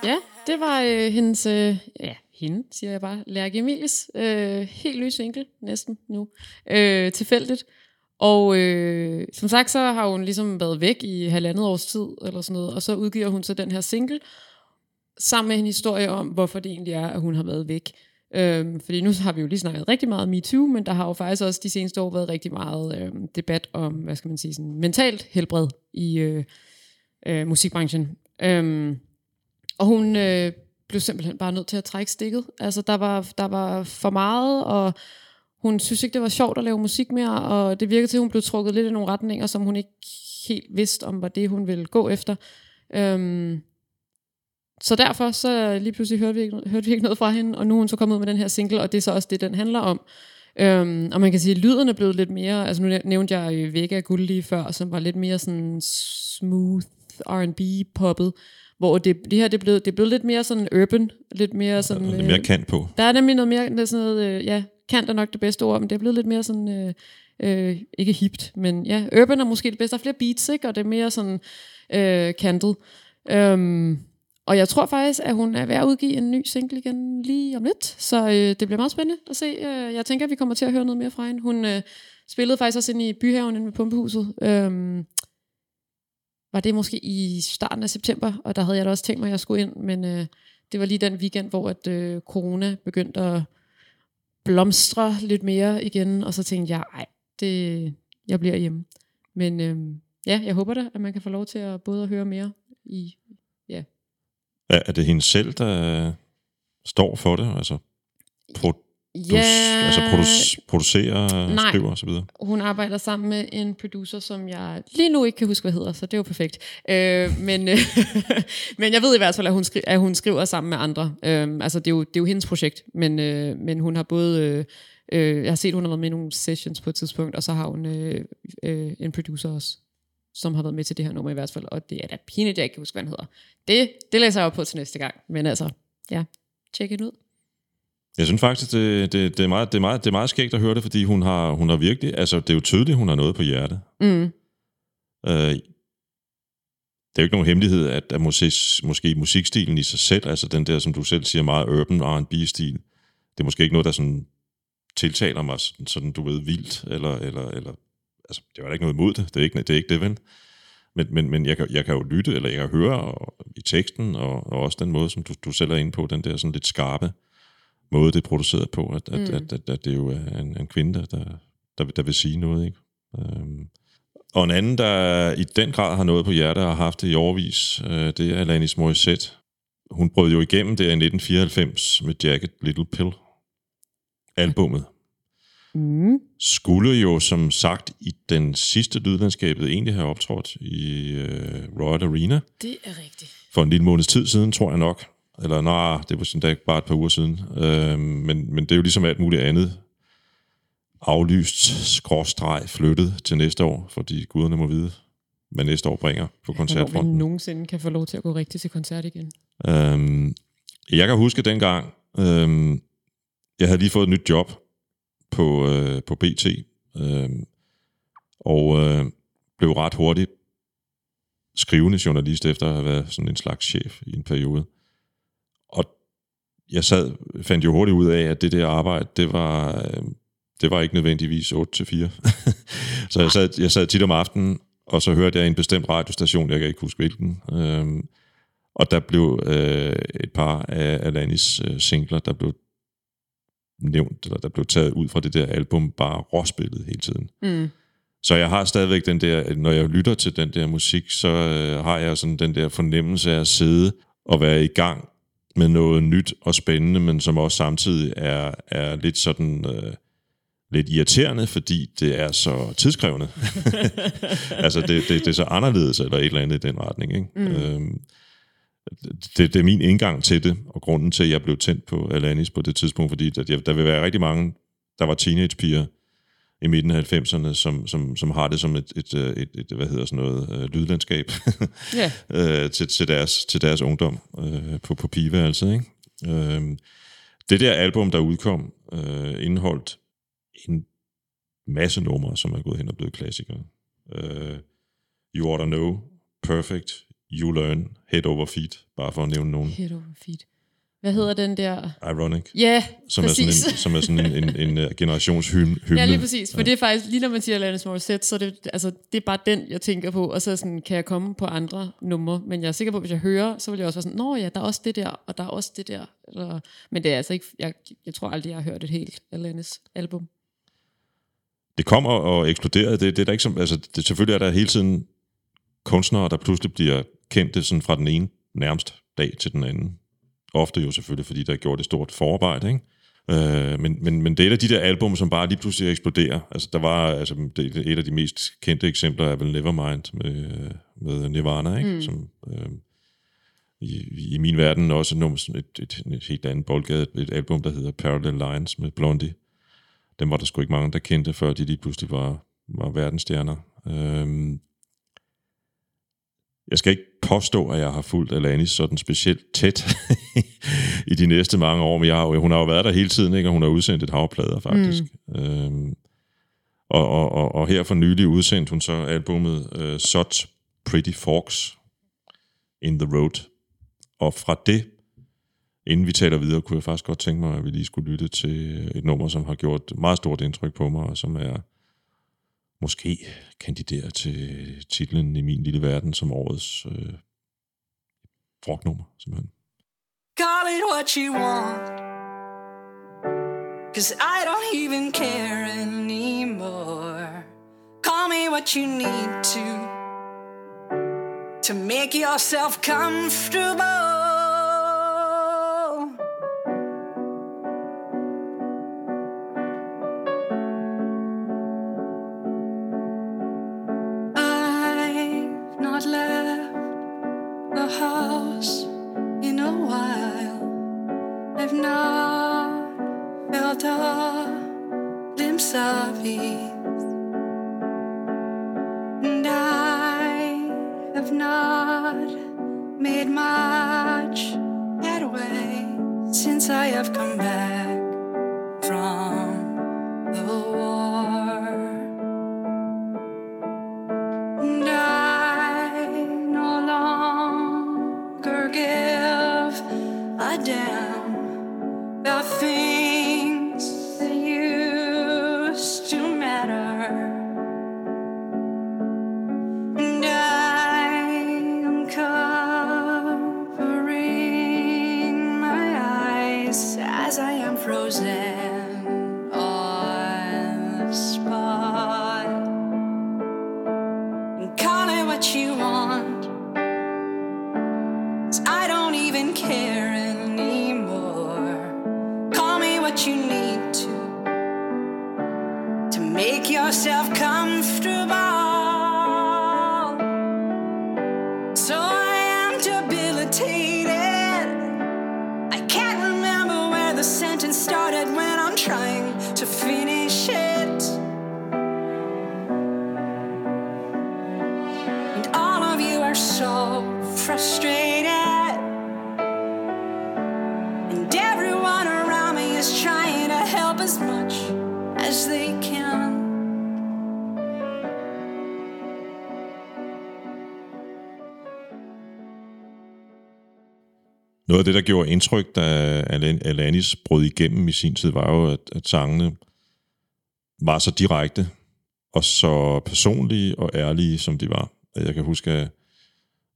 Ja, det var øh, hendes, øh, ja, hende, siger jeg bare, Lærke Emilies, øh, helt ny single, næsten nu, øh, tilfældigt. Og øh, som sagt, så har hun ligesom været væk i halvandet års tid, eller sådan noget, og så udgiver hun så den her single, sammen med en historie om, hvorfor det egentlig er, at hun har været væk. Øhm, fordi nu har vi jo lige snakket rigtig meget om MeToo, men der har jo faktisk også de seneste år været rigtig meget øhm, debat om, hvad skal man sige, sådan mentalt helbred i øh, øh, musikbranchen. Øhm, og hun øh, blev simpelthen bare nødt til at trække stikket. Altså, der var, der var for meget, og hun synes ikke, det var sjovt at lave musik mere, og det virkede til, at hun blev trukket lidt i nogle retninger, som hun ikke helt vidste om, var det, hun ville gå efter. Øhm, så derfor så lige pludselig hørte vi, ikke, hørte vi ikke noget fra hende, og nu er hun så kommet ud med den her single, og det er så også det, den handler om. Øhm, og man kan sige, at lyden er blevet lidt mere, altså nu nævnte jeg Vega Guld lige før, som var lidt mere sådan smooth R&B-poppet, hvor det, det her det er, blevet, det er blevet lidt mere sådan urban, lidt mere sådan... Lidt mere kant på. Der er nemlig noget mere, der er sådan noget, øh, ja, kant er nok det bedste ord, men det er blevet lidt mere sådan, øh, øh, ikke hipt, men ja, urban er måske det bedste. Der er flere beats, ikke? og det er mere sådan øh, kantet. Um, og jeg tror faktisk, at hun er ved at udgive en ny single igen lige om lidt, så øh, det bliver meget spændende at se. Øh, jeg tænker, at vi kommer til at høre noget mere fra hende. Hun øh, spillede faktisk også ind i Byhaven inde ved Pumpehuset. Um, var det måske i starten af september, og der havde jeg da også tænkt mig, at jeg skulle ind, men øh, det var lige den weekend, hvor at, øh, corona begyndte at blomstre lidt mere igen, og så tænkte jeg, ej, det, jeg bliver hjemme. Men øh, ja, jeg håber da, at man kan få lov til at både at høre mere i, ja. Er, er det hende selv, der øh, står for det? Altså, pro- Ja, altså produc- producerer, Nej. skriver osv.? hun arbejder sammen med en producer, som jeg lige nu ikke kan huske, hvad hedder, så det er jo perfekt. Øh, men, øh, men jeg ved i hvert fald, at hun, skri- at hun skriver sammen med andre. Øh, altså, det er, jo, det er jo hendes projekt, men, øh, men hun har både... Øh, øh, jeg har set, hun har været med i nogle sessions på et tidspunkt, og så har hun øh, øh, en producer også, som har været med til det her nummer i hvert fald, og det er da pinligt, jeg ikke kan huske, hvad han hedder. Det, det læser jeg op på til næste gang, men altså, ja, tjek det ud. Jeg synes faktisk, det, det, det, er meget, det, er meget, det er meget skægt at høre det, fordi hun har, hun har virkelig, altså det er jo tydeligt, hun har noget på hjertet. Mm. Øh, det er jo ikke nogen hemmelighed, at, at musik, måske musikstilen i sig selv, altså den der, som du selv siger, meget urban R&B-stil, det er måske ikke noget, der sådan tiltaler mig sådan, sådan du ved, vildt, eller, eller, eller altså, det er jo ikke noget imod det, det er ikke det, er ikke det ven. Men, men, men jeg, kan, jeg kan jo lytte, eller jeg kan høre og, i teksten, og, og også den måde, som du, du selv er inde på, den der sådan lidt skarpe måde, det er produceret på, at, at, Mm. at, at, at det jo er en, en kvinde, der, der, der, der vil sige noget, ikke? Øhm, og en anden, der i den grad har noget på hjertet og har haft det i overvis, øh, det er Alanis Morissette. Hun brød jo igennem der i 1994 med Jacket Little Pill. Albummet Mm. skulle jo som sagt i den sidste lydlandskabet egentlig have optrådt i øh, Royal Arena Det er rigtigt. for en lille måneds tid siden, tror jeg nok. Eller nej, det var sådan da bare et par uger siden. Øh, men, men det er jo ligesom alt muligt andet aflyst, skråstreg, flyttet til næste år, fordi guderne må vide, hvad næste år bringer på Hvornår vi koncertfronten. nogensinde kan få lov til at gå rigtigt til koncert igen. Øhm, jeg kan huske dengang, øhm, jeg havde lige fået et nyt job på, øh, på BT, øhm, og øh, blev ret hurtigt skrivende journalist, efter at have været sådan en slags chef i en periode. Jeg sad, fandt jo hurtigt ud af, at det der arbejde, det var, øh, det var ikke nødvendigvis 8 til 4. så jeg sad, jeg sad tit om aftenen, og så hørte jeg en bestemt radiostation, jeg kan ikke huske hvilken, øhm, og der blev øh, et par af Alanis øh, singler, der blev nævnt, eller der blev taget ud fra det der album, bare råspillet hele tiden. Mm. Så jeg har stadigvæk den der, når jeg lytter til den der musik, så øh, har jeg sådan den der fornemmelse af at sidde og være i gang med noget nyt og spændende, men som også samtidig er, er lidt sådan... Øh, lidt irriterende, fordi det er så tidskrævende. altså, det, det, det er så anderledes, eller et eller andet i den retning. Ikke? Mm. Øhm, det, det er min indgang til det, og grunden til, at jeg blev tændt på Alanis på det tidspunkt, fordi der, der vil være rigtig mange, der var teenagepiger i midten af 90'erne, som, som, som har det som et, et, et, et, hvad hedder sådan noget, øh, lydlandskab Ja. øh, til, til, deres, til deres ungdom øh, på, på pigeværelset. Ikke? Øh, det der album, der udkom, øh, indeholdt en masse numre, som er gået hen og blevet klassikere. Øh, you Ought to Know, Perfect, You Learn, Head Over Feet, bare for at nævne nogen. Head over feet. Hvad hedder den der? Ironic, Ja, som præcis. er sådan en, som er sådan en, en, en, en generationshymne. Ja, lige præcis. For det er faktisk, lige når man siger Alanis Morissette, så er det, altså, det er bare den, jeg tænker på, og så sådan, kan jeg komme på andre numre. Men jeg er sikker på, at hvis jeg hører, så vil jeg også være sådan, nå ja, der er også det der, og der er også det der. Eller, men det er altså ikke, jeg, jeg tror aldrig, jeg har hørt et helt Alanis album. det kommer og eksploderer. Det, det er der ikke som, altså, det, selvfølgelig er der hele tiden kunstnere, der pludselig bliver kendte sådan fra den ene nærmest dag til den anden. Ofte jo selvfølgelig, fordi der er gjort et stort forarbejde, ikke? Øh, men, men, men det er et af de der album, som bare lige pludselig eksploderer. Altså, der var, altså, det, et af de mest kendte eksempler er vel Nevermind med, øh, med Nirvana, ikke? Mm. Som, øh, i, i min verden også nummer, sådan et, et, et helt andet boldgade, et album, der hedder Parallel Lines med Blondie. Dem var der sgu ikke mange, der kendte, før de lige pludselig var, var verdensstjerner. Øhm, jeg skal ikke påstå, at jeg har fulgt Alanis sådan specielt tæt i de næste mange år, men jeg har, hun har jo været der hele tiden, ikke? og hun har udsendt et hav af plader, faktisk. Mm. Øhm, og, og, og, og her for nylig udsendte hun så albumet uh, Such Pretty Forks in the Road. Og fra det, inden vi taler videre, kunne jeg faktisk godt tænke mig, at vi lige skulle lytte til et nummer, som har gjort meget stort indtryk på mig, og som er måske kandidere til titlen i min lille verden som årets øh, rocknummer, simpelthen. Call it what you want. Cause I don't even care anymore. Call me what you need to. To make yourself comfortable. Yourself comfortable. Af det, der gjorde indtryk, da Alanis brød igennem i sin tid, var jo, at, at sangene var så direkte og så personlige og ærlige, som de var. Jeg kan huske, at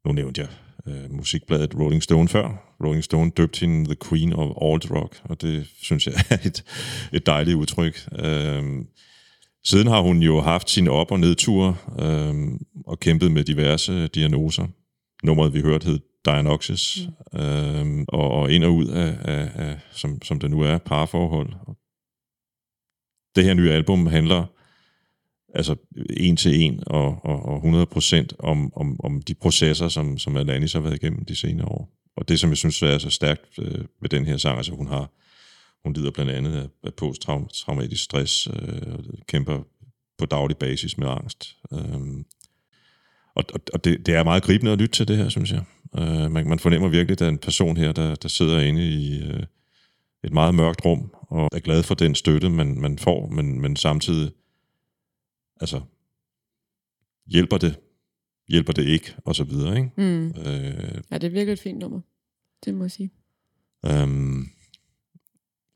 nu nævnte jeg øh, musikbladet Rolling Stone før. Rolling Stone døbte hende The Queen of Old Rock, og det synes jeg er et, et dejligt udtryk. Øh, Siden har hun jo haft sine op- og nedture øh, og kæmpet med diverse diagnoser. Nummeret, vi hørte, hed Dianoxis, mm. øhm, og, og ind og ud af, af, af som, som det nu er, parforhold. Det her nye album handler altså en til en og, og, og 100 procent om, om, om de processer, som, som Alanis har været igennem de senere år. Og det, som jeg synes er så stærkt øh, ved den her sang, altså hun har hun lider blandt andet af, af posttraumatisk stress, øh, og kæmper på daglig basis med angst. Øh, og og det, det er meget gribende at lytte til det her, synes jeg. Øh, man, man fornemmer virkelig, at der er en person her, der, der sidder inde i øh, et meget mørkt rum, og er glad for den støtte, man, man får, men, men samtidig altså, hjælper det, hjælper det ikke, og så videre. Ikke? Mm. Øh, ja, det er virkelig et fint nummer. Det må jeg sige. Øhm,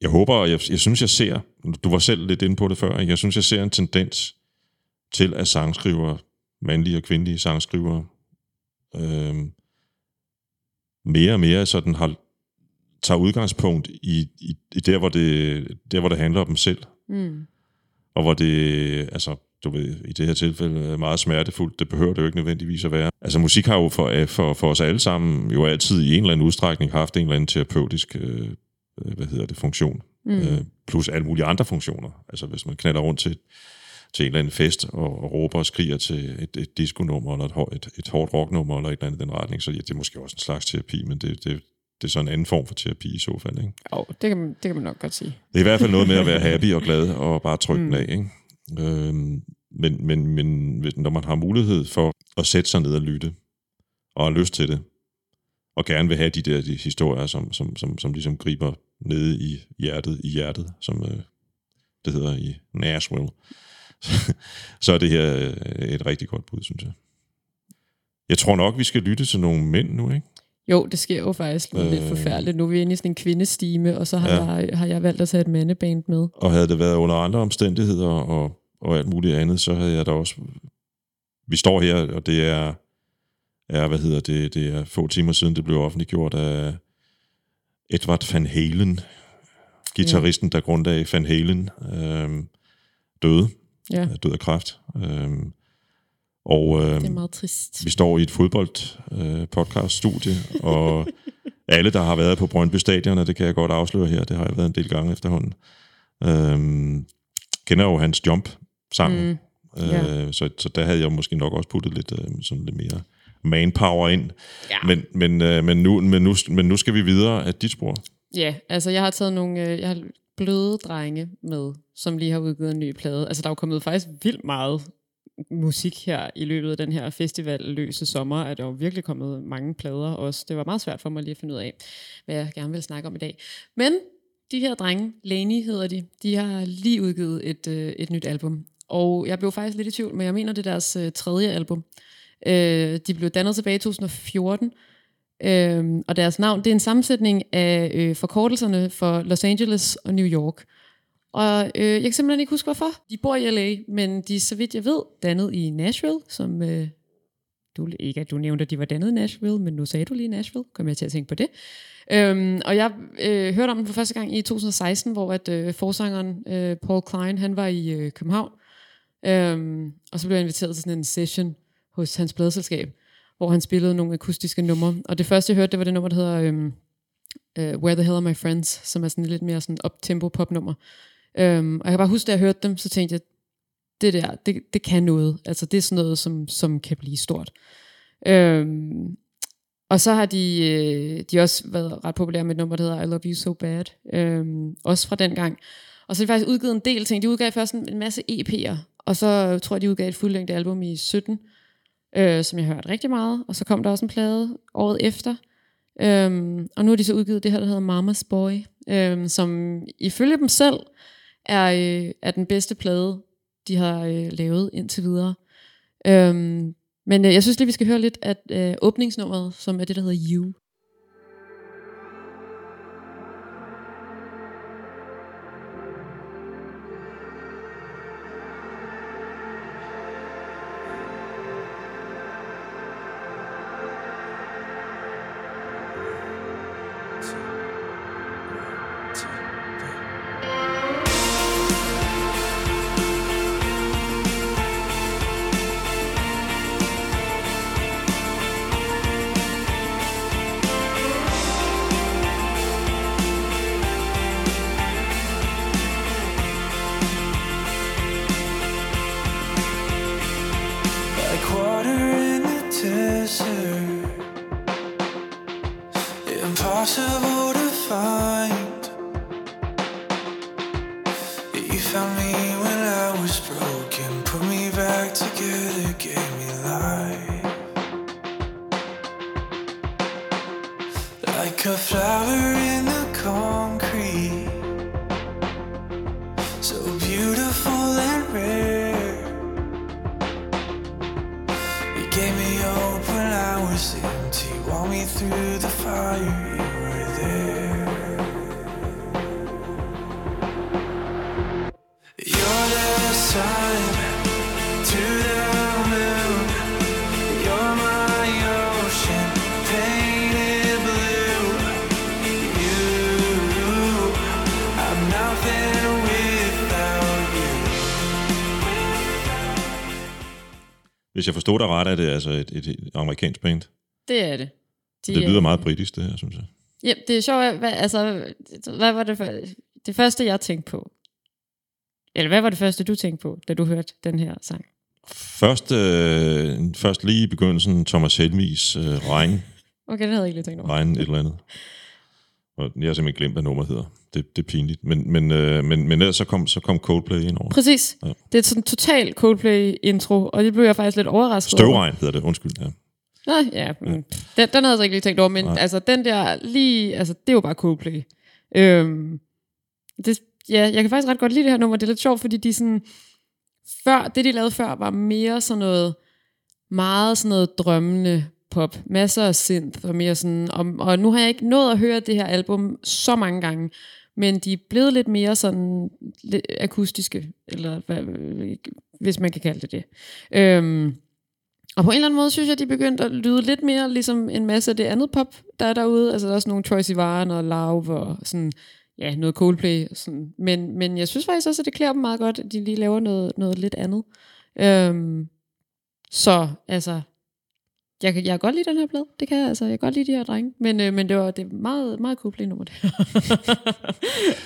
jeg håber, jeg, jeg synes, jeg ser, du var selv lidt inde på det før, jeg synes, jeg ser en tendens til, at sangskriver, mandlige og kvindelige sangskrivere, øhm, mere og mere sådan har, tager udgangspunkt i, i, i der, hvor det, der, hvor det handler om dem selv. Mm. Og hvor det, altså, du ved, i det her tilfælde er meget smertefuldt. Det behøver det jo ikke nødvendigvis at være. Altså musik har jo for, for, for os alle sammen jo altid i en eller anden udstrækning haft en eller anden terapeutisk øh, hvad hedder det, funktion. Mm. Øh, plus alle mulige andre funktioner. Altså hvis man knalder rundt til, til en eller anden fest og, og råber og skriger til et, et disco-nummer eller et, et, et hårdt rocknummer eller et eller andet den retning, så ja, det er måske også en slags terapi, men det, det, det er så en anden form for terapi i så fald. Ikke? Jo, det kan, man, det kan man nok godt sige. Det er i hvert fald noget med at være happy og glad og bare trykke mm. den af. Ikke? Øh, men, men, men når man har mulighed for at sætte sig ned og lytte, og har lyst til det, og gerne vil have de der de historier, som, som, som, som ligesom griber nede i hjertet, i hjertet, som øh, det hedder i Nashville, så er det her øh, et rigtig godt bud, synes jeg. Jeg tror nok, vi skal lytte til nogle mænd nu, ikke? Jo, det sker jo faktisk øh, lidt forfærdeligt. Nu er vi inde i sådan en kvindestime, og så har, ja. jeg, har jeg valgt at tage et mandeband med. Og havde det været under andre omstændigheder og, og alt muligt andet, så havde jeg da også... Vi står her, og det er, er hvad hedder det, det er få timer siden, det blev offentliggjort af Edward Van Halen, gitarristen, ja. der grundlagde Van Halen, øh, døde. Ja. Døde af kræft. Øh, og øh, det er meget trist. Vi står i et fodbold øh, podcast studie og alle, der har været på Brøndby Stadion, og det kan jeg godt afsløre her, det har jeg været en del gange efterhånden, øh, kender jo hans jump-sang. Mm. Yeah. Øh, så, så der havde jeg måske nok også puttet lidt, øh, sådan lidt mere manpower ind. Ja. Men, men, øh, men, nu, men, nu, men nu skal vi videre af dit spor. Ja, altså jeg har taget nogle øh, jeg har bløde drenge med, som lige har udgivet en ny plade. Altså der er jo kommet faktisk vildt meget musik her i løbet af den her festival løse sommer, at der jo virkelig kommet mange plader også. Det var meget svært for mig lige at finde ud af, hvad jeg gerne vil snakke om i dag. Men de her drenge, Lani hedder de, de har lige udgivet et, øh, et nyt album. Og jeg blev faktisk lidt i tvivl, men jeg mener, det er deres øh, tredje album. Øh, de blev dannet tilbage i 2014, øh, og deres navn, det er en sammensætning af øh, forkortelserne for Los Angeles og New York. Og øh, jeg kan simpelthen ikke huske, hvorfor. De bor i LA, men de, så vidt jeg ved, dannet i Nashville, som... Øh, du, ikke at du nævnte, at de var dannet i Nashville, men nu sagde du lige Nashville. Kom jeg til at tænke på det. Øhm, og jeg øh, hørte om den for første gang i 2016, hvor at øh, forsangeren øh, Paul Klein, han var i øh, København. Øhm, og så blev jeg inviteret til sådan en session hos hans pladselskab, hvor han spillede nogle akustiske numre. Og det første, jeg hørte, det var det nummer, der hedder øhm, uh, Where the Hell Are My Friends, som er sådan lidt mere sådan up-tempo popnummer. Øhm, og jeg kan bare huske, da jeg hørte dem, så tænkte jeg, det der, det, det kan noget. Altså det er sådan noget, som, som kan blive stort. Øhm, og så har de, øh, de også været ret populære med et nummer, der hedder I Love You So Bad. Øhm, også fra den gang. Og så har de faktisk udgivet en del ting. De udgav først en, en masse EP'er, og så tror jeg, de udgav et fuldlængde album i 17, øh, som jeg hørte rigtig meget. Og så kom der også en plade året efter. Øhm, og nu har de så udgivet det her, der hedder Mama's Boy, øhm, som ifølge dem selv er, øh, er den bedste plade, de har øh, lavet indtil videre. Øhm, men øh, jeg synes lige, vi skal høre lidt af øh, åbningsnummeret, som er det, der hedder You. Found me when I was broken, put me back together, gave me life. Like a flower Hvis jeg forstod dig ret, er det altså et, et, et amerikansk band. Det er det. De, Det lyder er- meget britisk, det her, synes jeg. Ja, det er sjovt. Hvad, altså, hvad var det, for, det første, jeg tænkte på? Eller hvad var det første, du tænkte på, da du hørte den her sang? Først, øh, først lige i begyndelsen, Thomas Helmis øh, Regn, Okay, det havde jeg ikke lige tænkt over. Regn et eller andet. Og jeg har simpelthen glemt, hvad nummeret hedder. Det, det er pinligt. Men, men, øh, men, men ellers så kom, så kom Coldplay ind over. Præcis. Ja. Det er sådan en total Coldplay-intro, og det blev jeg faktisk lidt overrasket over. Støvregn hedder det, undskyld. Ja. Nå, ja, mm. den, den havde jeg så ikke lige tænkt over, men Nej. altså den der lige, altså det er jo bare Coldplay. Øhm, det, ja, jeg kan faktisk ret godt lide det her nummer, det er lidt sjovt, fordi de sådan, før, det de lavede før, var mere sådan noget, meget sådan noget drømmende pop, masser af synth, og mere sådan, og, og nu har jeg ikke nået at høre det her album så mange gange, men de er blevet lidt mere sådan lidt akustiske, eller hvad, hvis man kan kalde det det. Øhm, og på en eller anden måde synes jeg, de begyndte at lyde lidt mere ligesom en masse af det andet pop, der er derude. Altså der er også nogle Troye Sivan og Lauv og sådan, ja, noget Coldplay. og Sådan. Men, men jeg synes faktisk også, at det klæder dem meget godt, at de lige laver noget, noget lidt andet. Øhm, så altså, jeg, kan, jeg kan godt lide den her plade. Det kan jeg, altså. Jeg kan godt lide de her drenge. Men, øh, men det var det er meget, meget Coldplay nummer, det her.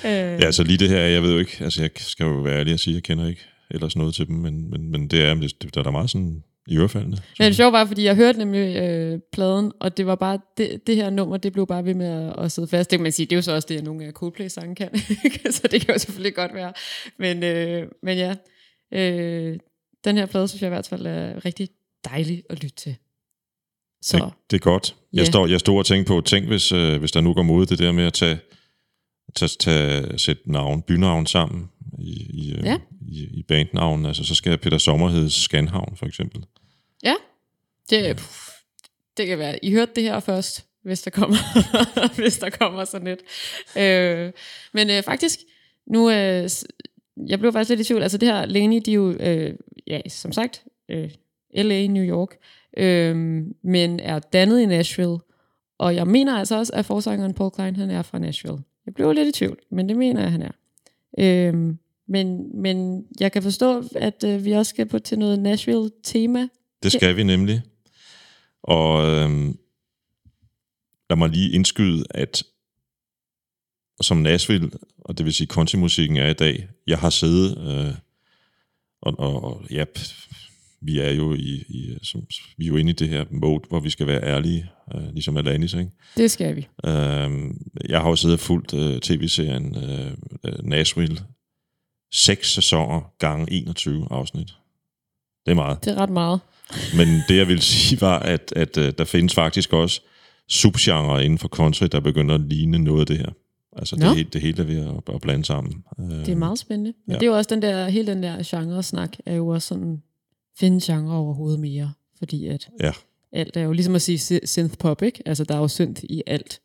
øh, ja, altså lige det her, jeg ved jo ikke, altså jeg skal jo være ærlig og sige, jeg kender ikke ellers noget til dem, men, men, men det er, det, der er meget sådan i ørefaldende. Men det sjove var, fordi jeg hørte nemlig øh, pladen, og det var bare, det, det her nummer, det blev bare ved med at, at sidde fast. Det kan man sige, det er jo så også det, nogle af Coldplay-sange kan. så det kan jo selvfølgelig godt være. Men, øh, men ja, øh, den her plade, synes jeg i hvert fald er rigtig dejlig at lytte til. Så Det, det er godt. Jeg, Ja. står, jeg står og tænker på, tænk hvis, øh, hvis der nu går mod det der med at tage, tage, tage sætte navn, bynavn sammen i, i, øh, Ja. i, i bandnavn. Altså, så skal Peter Sommer hedde Skanhavn, for eksempel. ja, det, pff, det kan være. I hørte det her først, hvis der kommer, hvis der kommer sådan et. Øh, men øh, faktisk, nu, øh, jeg blev faktisk lidt i tvivl. Altså det her, Laney, de er jo, øh, ja, som sagt, øh, L.A., New York, øh, men er dannet i Nashville. Og jeg mener altså også, at forsangeren Paul Klein, han er fra Nashville. Jeg blev lidt i tvivl, men det mener jeg, han er. Øh, men, men jeg kan forstå, at øh, vi også skal på til noget Nashville-tema. Det skal vi nemlig. Og øhm, lad mig lige indskyde, at som Nashville, og det vil sige countrymusikken er i dag, jeg har siddet, øh, og, og, og ja, vi er jo i, i som, vi er jo inde i det her mode, hvor vi skal være ærlige, øh, ligesom Alanis, ikke? Det skal vi. Øhm, jeg har jo siddet og fulgt øh, tv-serien øh, øh, Nashville. Seks sæsoner gange 21 afsnit. Det er meget. Det er ret meget. Men det jeg vil sige var, at, at uh, der findes faktisk også subgenre inden for country, der begynder at ligne noget af det her. Altså Nå. det, hele- det hele er ved at, at blande sammen. Det er meget spændende. Men ja. det er jo også den der, hele den der genre-snak, er jo også sådan, finde genre overhovedet mere. Fordi at Ja. alt er jo ligesom at sige sy- synth-pop, ikke? Altså der er jo synth i alt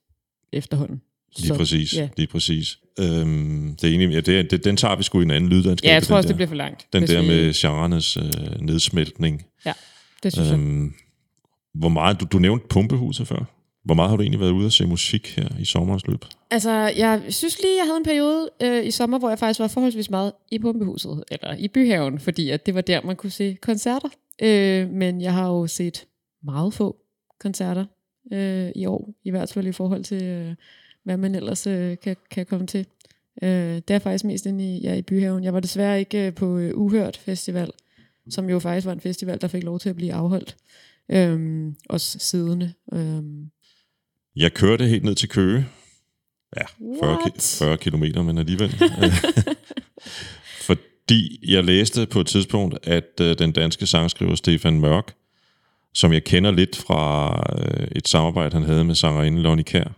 efterhånden. Lige præcis. Ja. Lige præcis. Øhm, det er egentlig, ja, det, det, den tager vi sgu i en anden lydlandskab. ja, jeg tror også, der, det bliver for langt. Den der vi- med genrenes øh, nedsmeltning. Det synes jeg. Øhm, hvor meget, du, du nævnte pumpehuset før. Hvor meget har du egentlig været ude at se musik her i sommerens løb? Altså, jeg synes lige, jeg havde en periode øh, i sommer, hvor jeg faktisk var forholdsvis meget i Pumpehuset, eller i Byhaven, fordi at det var der, man kunne se koncerter. Øh, men jeg har jo set meget få koncerter øh, i år, i hvert fald i forhold til, øh, hvad man ellers øh, kan, kan komme til. Øh, det er faktisk mest inde i, ja, i Byhaven. Jeg var desværre ikke øh, på øh, Uhørt Festival, som jo faktisk var en festival, der fik lov til at blive afholdt. Øh, også siddende. Øh, jeg kørte helt ned til Køge. Ja, 40, ki- What? 40 kilometer, men alligevel. Fordi jeg læste på et tidspunkt, at øh, den danske sangskriver Stefan Mørk, som jeg kender lidt fra øh, et samarbejde, han havde med sangerinde Lonnie Kær,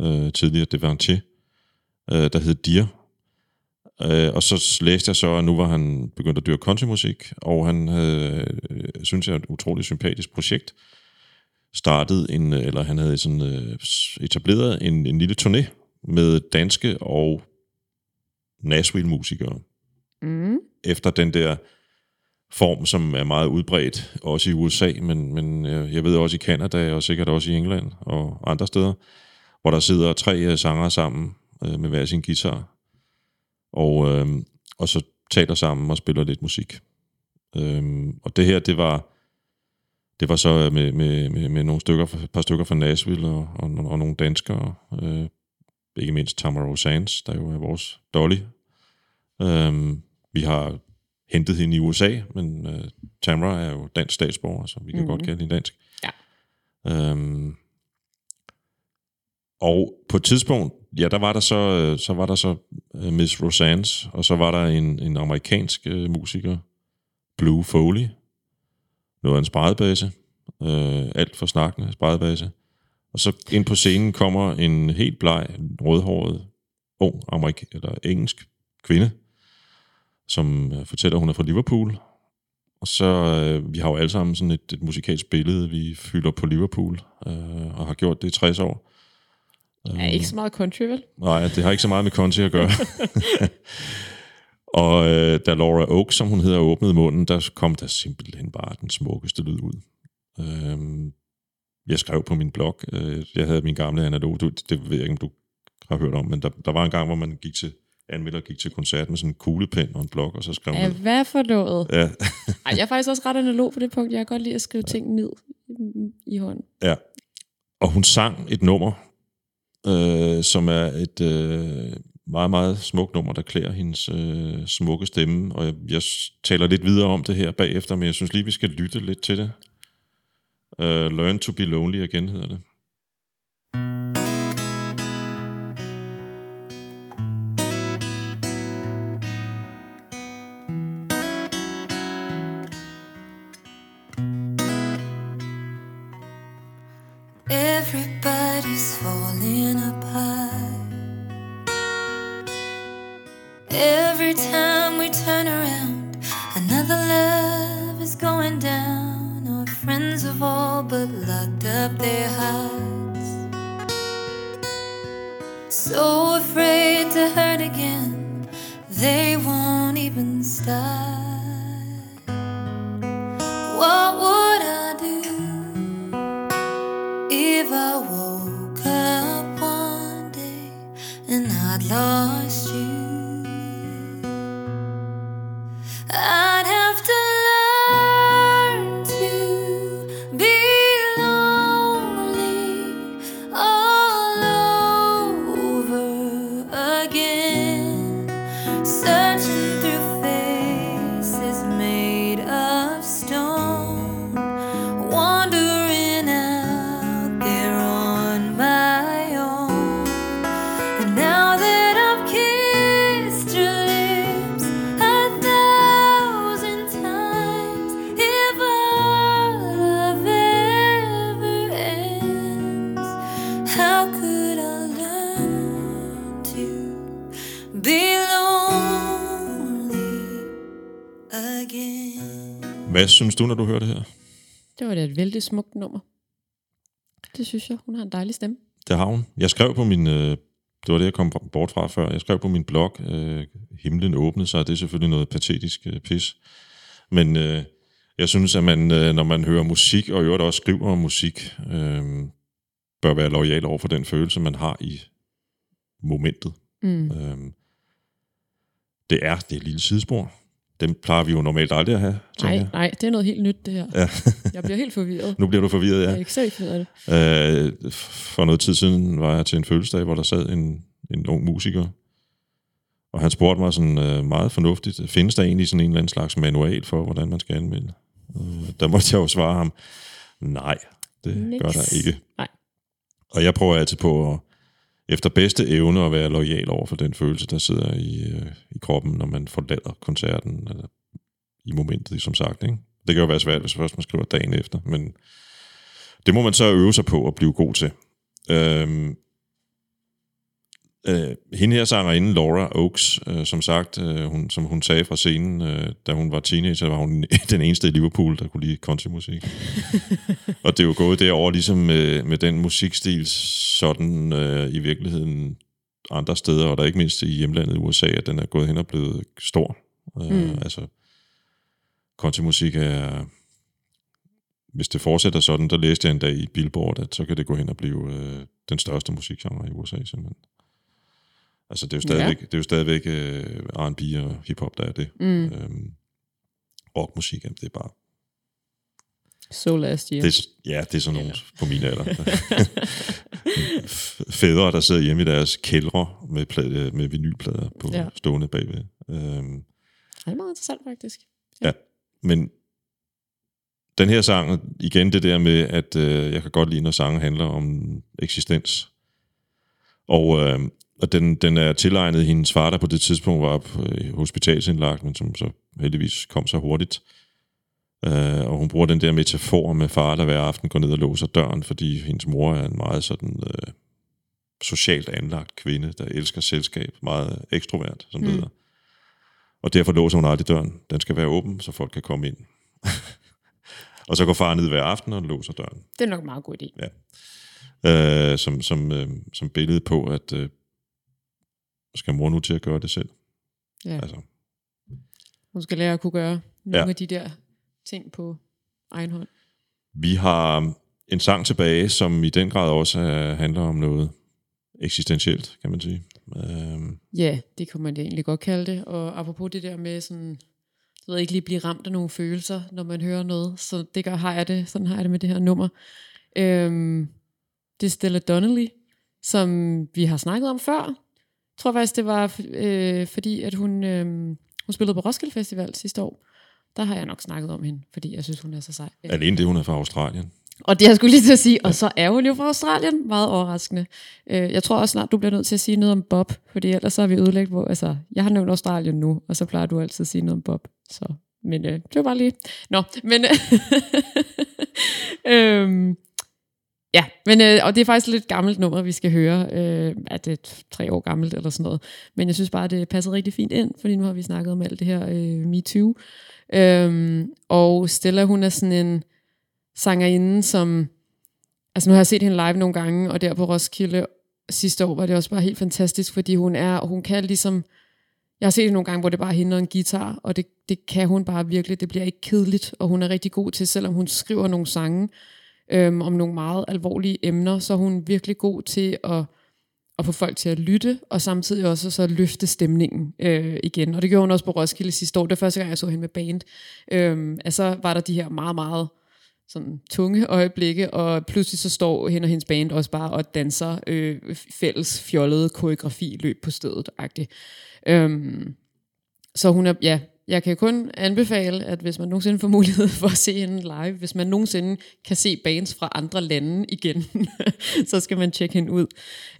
øh, tidligere Devantier, øh, der hed Dir. Øh, og så læste jeg så, at nu var han begyndt at dyrke countrymusik, og han havde, øh, synes jeg, et utroligt sympatisk projekt, startet en, øh, eller han havde sådan øh, etableret en, en lille turné med danske og Nashville-musikere. Mm. Efter den der form, som er meget udbredt, også i USA, men, men øh, jeg ved også i Kanada, og sikkert også i England og andre steder, hvor der sidder tre øh, sangere sammen øh, med hver sin guitar, og, øh, og så taler sammen og spiller lidt musik. Øhm, og det her, det var det var så med, med, med, med nogle stykker, et par stykker fra Nashville og, og, og nogle danskere, øh, ikke mindst Tamara Sands, der jo er vores Dolly. Øhm, vi har hentet hende i USA, men øh, Tamara er jo dansk statsborger, så vi kan mm. godt kalde hende dansk. Ja. Øhm, og på et tidspunkt, ja, der var der så, øh, så var der så øh, Miss Rosannes, og så var der en, en amerikansk øh, musiker, Blue Foley, noget af en spredebase, øh, alt for snakkende spredebase. Og så ind på scenen kommer en helt bleg, rødhåret, ung amerik- eller engelsk kvinde, som øh, fortæller, at hun er fra Liverpool. Og så, øh, vi har jo alle sammen sådan et, et musikalsk billede, vi fylder på Liverpool, øh, og har gjort det i 60 år. Er ikke så meget country, vel? Nej, det har ikke så meget med country at gøre. og øh, da Laura Oak, som hun hedder, åbnede munden, der kom der simpelthen bare den smukkeste lyd ud. Øhm, jeg skrev på min blog, øh, jeg havde min gamle analog, du, det ved jeg ikke, om du har hørt om, men der, der var en gang, hvor man gik til, anmelder gik til koncert med sådan en kuglepen og en blok, og så skrev Ja, man... hvad for noget? Ja, Ej, jeg er faktisk også ret analog på det punkt. Jeg kan godt lide at skrive ting ned i- i hånden. Ja. Og hun sang et nummer, øh, som er et øh, meget, meget smukt nummer, der klæder hendes øh, smukke stemme. Og jeg, jeg taler lidt videre om det her bagefter, men jeg synes lige, vi skal lytte lidt til det. Uh, Learn to be lonely igen hedder det. Hvad synes du, når du hører det her? Det var da et vældig smukt nummer. Det synes jeg. Hun har en dejlig stemme. Det har hun. Jeg skrev på min... Øh, det var det, jeg kom bort fra før. Jeg skrev på min blog, øh, himlen åbnede sig, det er selvfølgelig noget patetisk øh, pis. Men øh, jeg synes, at man, øh, når man hører musik, og i øvrigt også skriver om musik, øh, bør være lojal over for den følelse, man har i momentet. Mm. Øh, det er det er et lille sidespor. Dem plejer vi jo normalt aldrig at have, Nej, jeg. nej, det er noget helt nyt, det her. Ja. Jeg bliver helt forvirret. Nu bliver du forvirret, Jeg ja. er ikke af det. Øh, for noget tid siden var jeg til en fødselsdag, hvor der sad en, en ung musiker, og han spurgte mig sådan øh, meget fornuftigt, findes der egentlig sådan en eller anden slags manual for, hvordan man skal anmelde? Øh, der måtte jeg jo svare ham, nej, det Niks. gør der ikke. Nej. Og jeg prøver altid på at, efter bedste evne at være lojal over for den følelse, der sidder i, øh, i kroppen, når man forlader koncerten, eller i momentet, som sagt. Ikke? Det kan jo være svært, hvis først man skriver dagen efter, men det må man så øve sig på at blive god til. Øhm, øh, hende her sangerinde, Laura Oaks, øh, som sagt, øh, hun, som hun sagde fra scenen, øh, da hun var teenager, var hun den eneste i Liverpool, der kunne lide countrymusik. og det er jo gået derover ligesom med, med den musikstil, sådan øh, i virkeligheden andre steder, og der ikke mindst i hjemlandet i USA, at den er gået hen og blevet stor. Øh, Mm. Altså, countrymusik er... Hvis det fortsætter sådan, der læste jeg en dag i Billboard, at så kan det gå hen og blive øh, den største musikgenre i USA, simpelthen. Altså, det er jo stadigvæk, ja. det er jo stadigvæk øh, R&B og hiphop, der er det. Mm. Øhm, rockmusik, jamen, det er bare... So last year. Det ja, det er sådan nogle på min alder. Fædre, der sidder hjemme i deres kældre med, plade, med vinylplader på Ja. ja. stående bagved. Øhm, Det er meget interessant, faktisk. Ja, men den her sang, igen det der med, at øh, jeg kan godt lide, når sange handler om eksistens. Og, øh, og den, den er tilegnet hendes far, der på det tidspunkt var på øh, hospitalsindlagt, men som så heldigvis kom så hurtigt. Øh, og hun bruger den der metafor med far, der hver aften går ned og låser døren, fordi hendes mor er en meget sådan øh, socialt anlagt kvinde, der elsker selskab, meget ekstrovert, som det Mm. hedder. Og derfor låser hun aldrig døren. Den skal være åben, så folk kan komme ind. og så går far ned hver aften og låser døren. Det er nok en meget god idé. Øh, som, som, øh, som billede på, at øh, skal mor nu til at gøre det selv. Ja. Altså, Hun skal lære at kunne gøre nogle Ja. af de der ting på egen hånd. vi har en sang tilbage, som i den grad også handler om noget eksistentielt, kan man sige. Øh, Ja, det kunne man egentlig godt kalde det. Og apropos det der med sådan, jeg ved ikke lige blive ramt af nogle følelser, når man hører noget. Så det gør, har jeg det, sådan har jeg det med det her nummer. Øhm, det er Stella Donnelly, som vi har snakket om før. Jeg tror faktisk, det var øh, fordi, at hun, øh, hun spillede på Roskilde Festival sidste år. Der har jeg nok snakket om hende, fordi jeg synes, hun er så sej. alene det, hun er fra Australien. Og det jeg skulle lige til at sige, og så er hun jo fra Australien, meget overraskende. Øh, jeg tror også snart, du bliver nødt til at sige noget om Bob, fordi ellers så har vi ødelægt, hvor, altså, jeg har nævnt Australien nu, og så plejer du altid at sige noget om Bob. Så, men øh, det var bare lige, nå, men, øhm, ja, men, øh, og det er faktisk et lidt gammelt nummer, vi skal høre, øh, at det er tre år gammelt eller sådan noget, men jeg synes bare, det passer rigtig fint ind, fordi nu har vi snakket om alt det her øh, MeToo, øhm, og Stella, hun er sådan en, sangerinde, som... Altså nu har jeg set hende live nogle gange, og der på Roskilde sidste år var det også bare helt fantastisk, fordi hun er, og hun kan ligesom... Jeg har set hende nogle gange, hvor det bare er hende og en guitar, og det, det kan hun bare virkelig. Det bliver ikke kedeligt, og hun er rigtig god til, selvom hun skriver nogle sange øhm, om nogle meget alvorlige emner, så er hun virkelig god til at, at få folk til at lytte, og samtidig også så løfte stemningen øh, igen. Og det gjorde hun også på Roskilde sidste år. Det var første gang, jeg så hende med band. Øhm, altså var der de her meget, meget sådan tunge øjeblikke, og pludselig så står hende og hendes band også bare og danser øh, fælles fjollede koreografi løb på stedet. -agtigt. Øhm, så hun er, ja, jeg kan kun anbefale, at hvis man nogensinde får mulighed for at se hende live, hvis man nogensinde kan se bands fra andre lande igen, så skal man tjekke hende ud.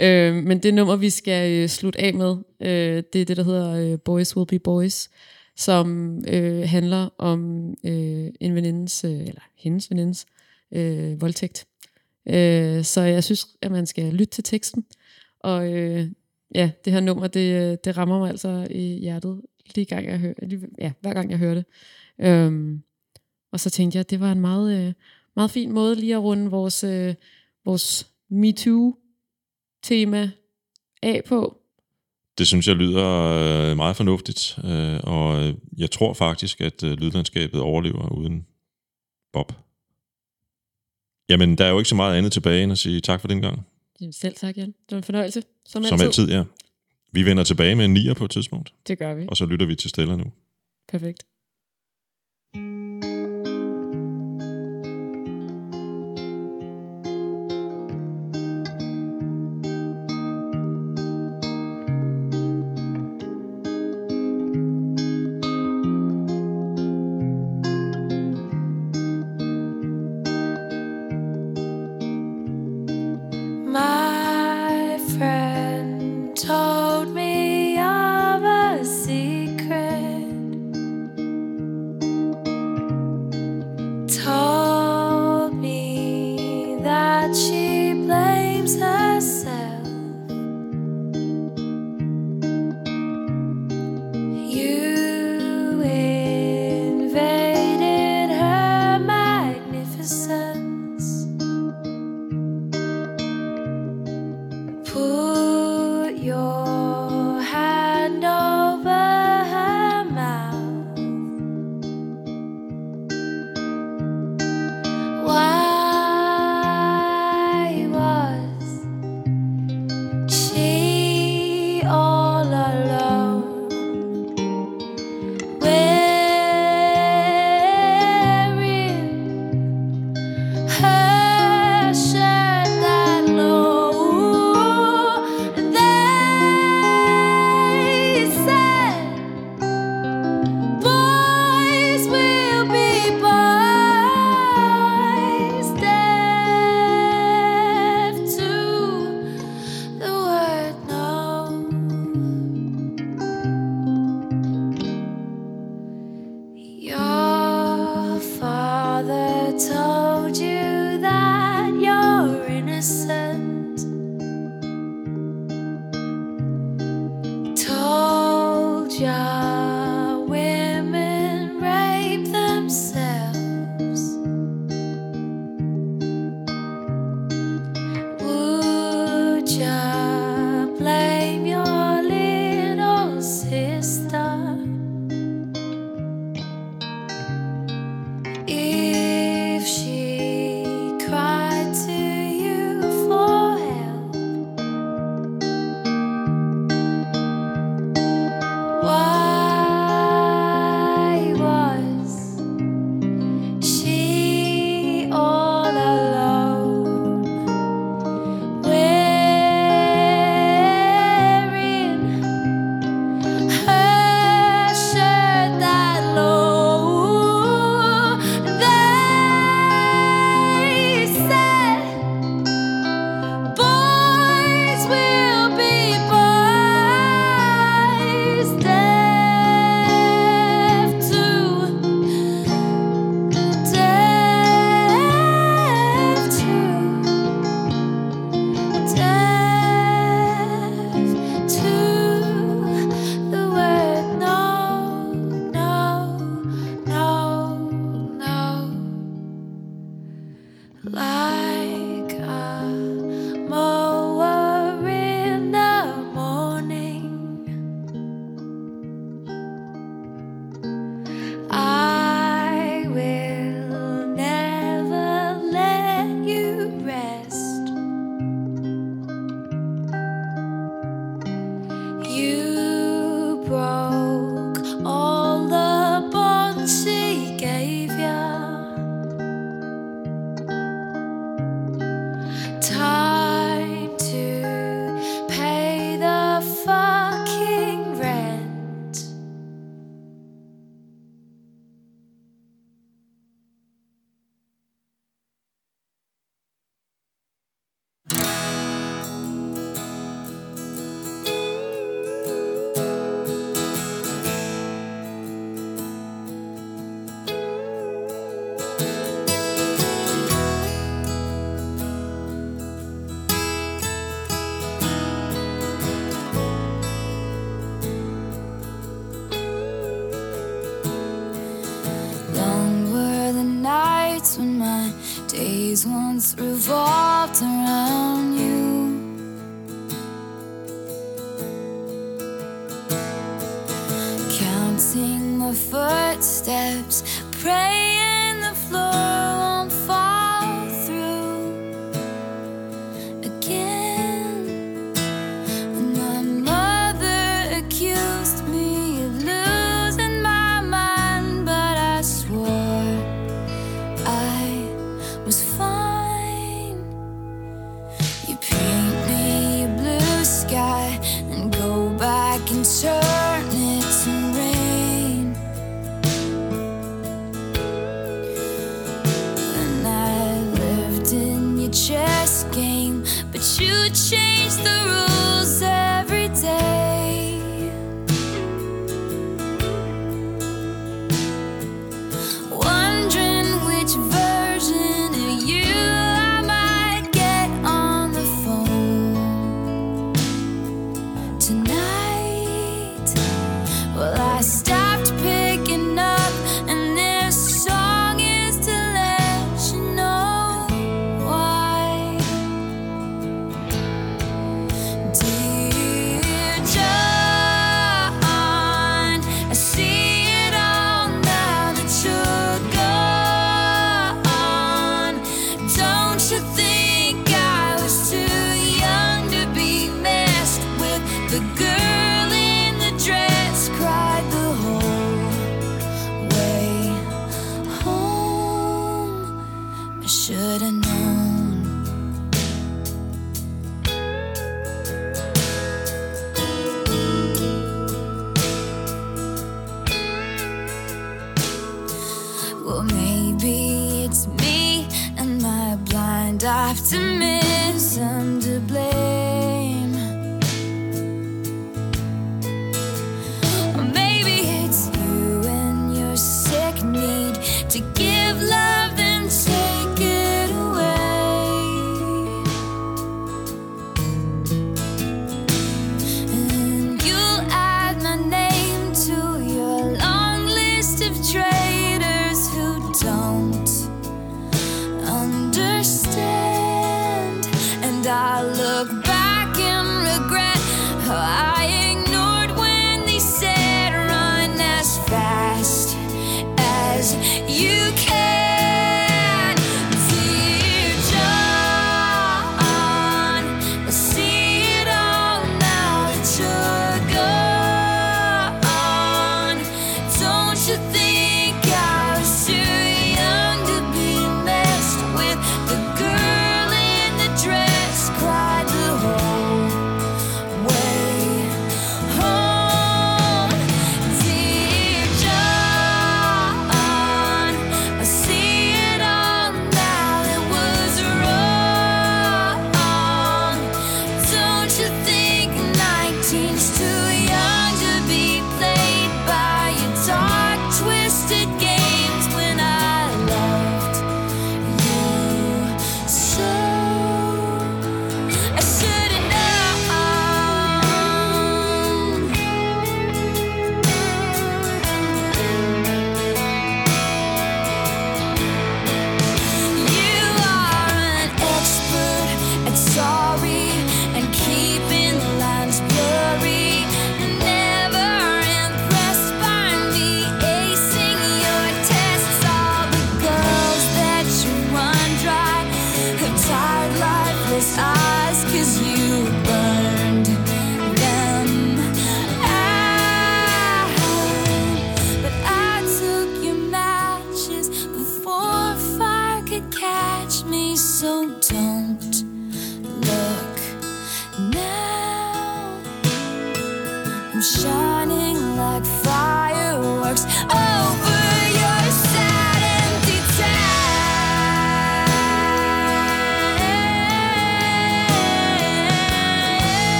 Øh, men det nummer, vi skal øh, slutte af med, øh, det er det, der hedder øh, Boys Will Be Boys, som øh, handler om øh, en venindes, øh, eller hendes venindes, øh, voldtægt. Øh, så jeg synes, at man skal lytte til teksten, og øh, ja, det her nummer, det, øh, det rammer mig altså i hjertet, lige gang jeg hører, lige, ja, hver gang jeg hører det. Øhm, og så tænkte jeg, at det var en meget, øh, meget fin måde lige at runde vores, øh, vores MeToo-tema af på. Det synes jeg lyder øh, meget fornuftigt, øh, og jeg tror faktisk, at lydlandskabet overlever uden Bob. Jamen, der er jo ikke så meget andet tilbage end at sige tak for den gang. Jamen, Selv tak, Jan. Det var en fornøjelse. Som, Som altid, ja. Vi vender tilbage med en nier på et tidspunkt, Det gør vi. og så lytter vi til Stella nu. Perfekt.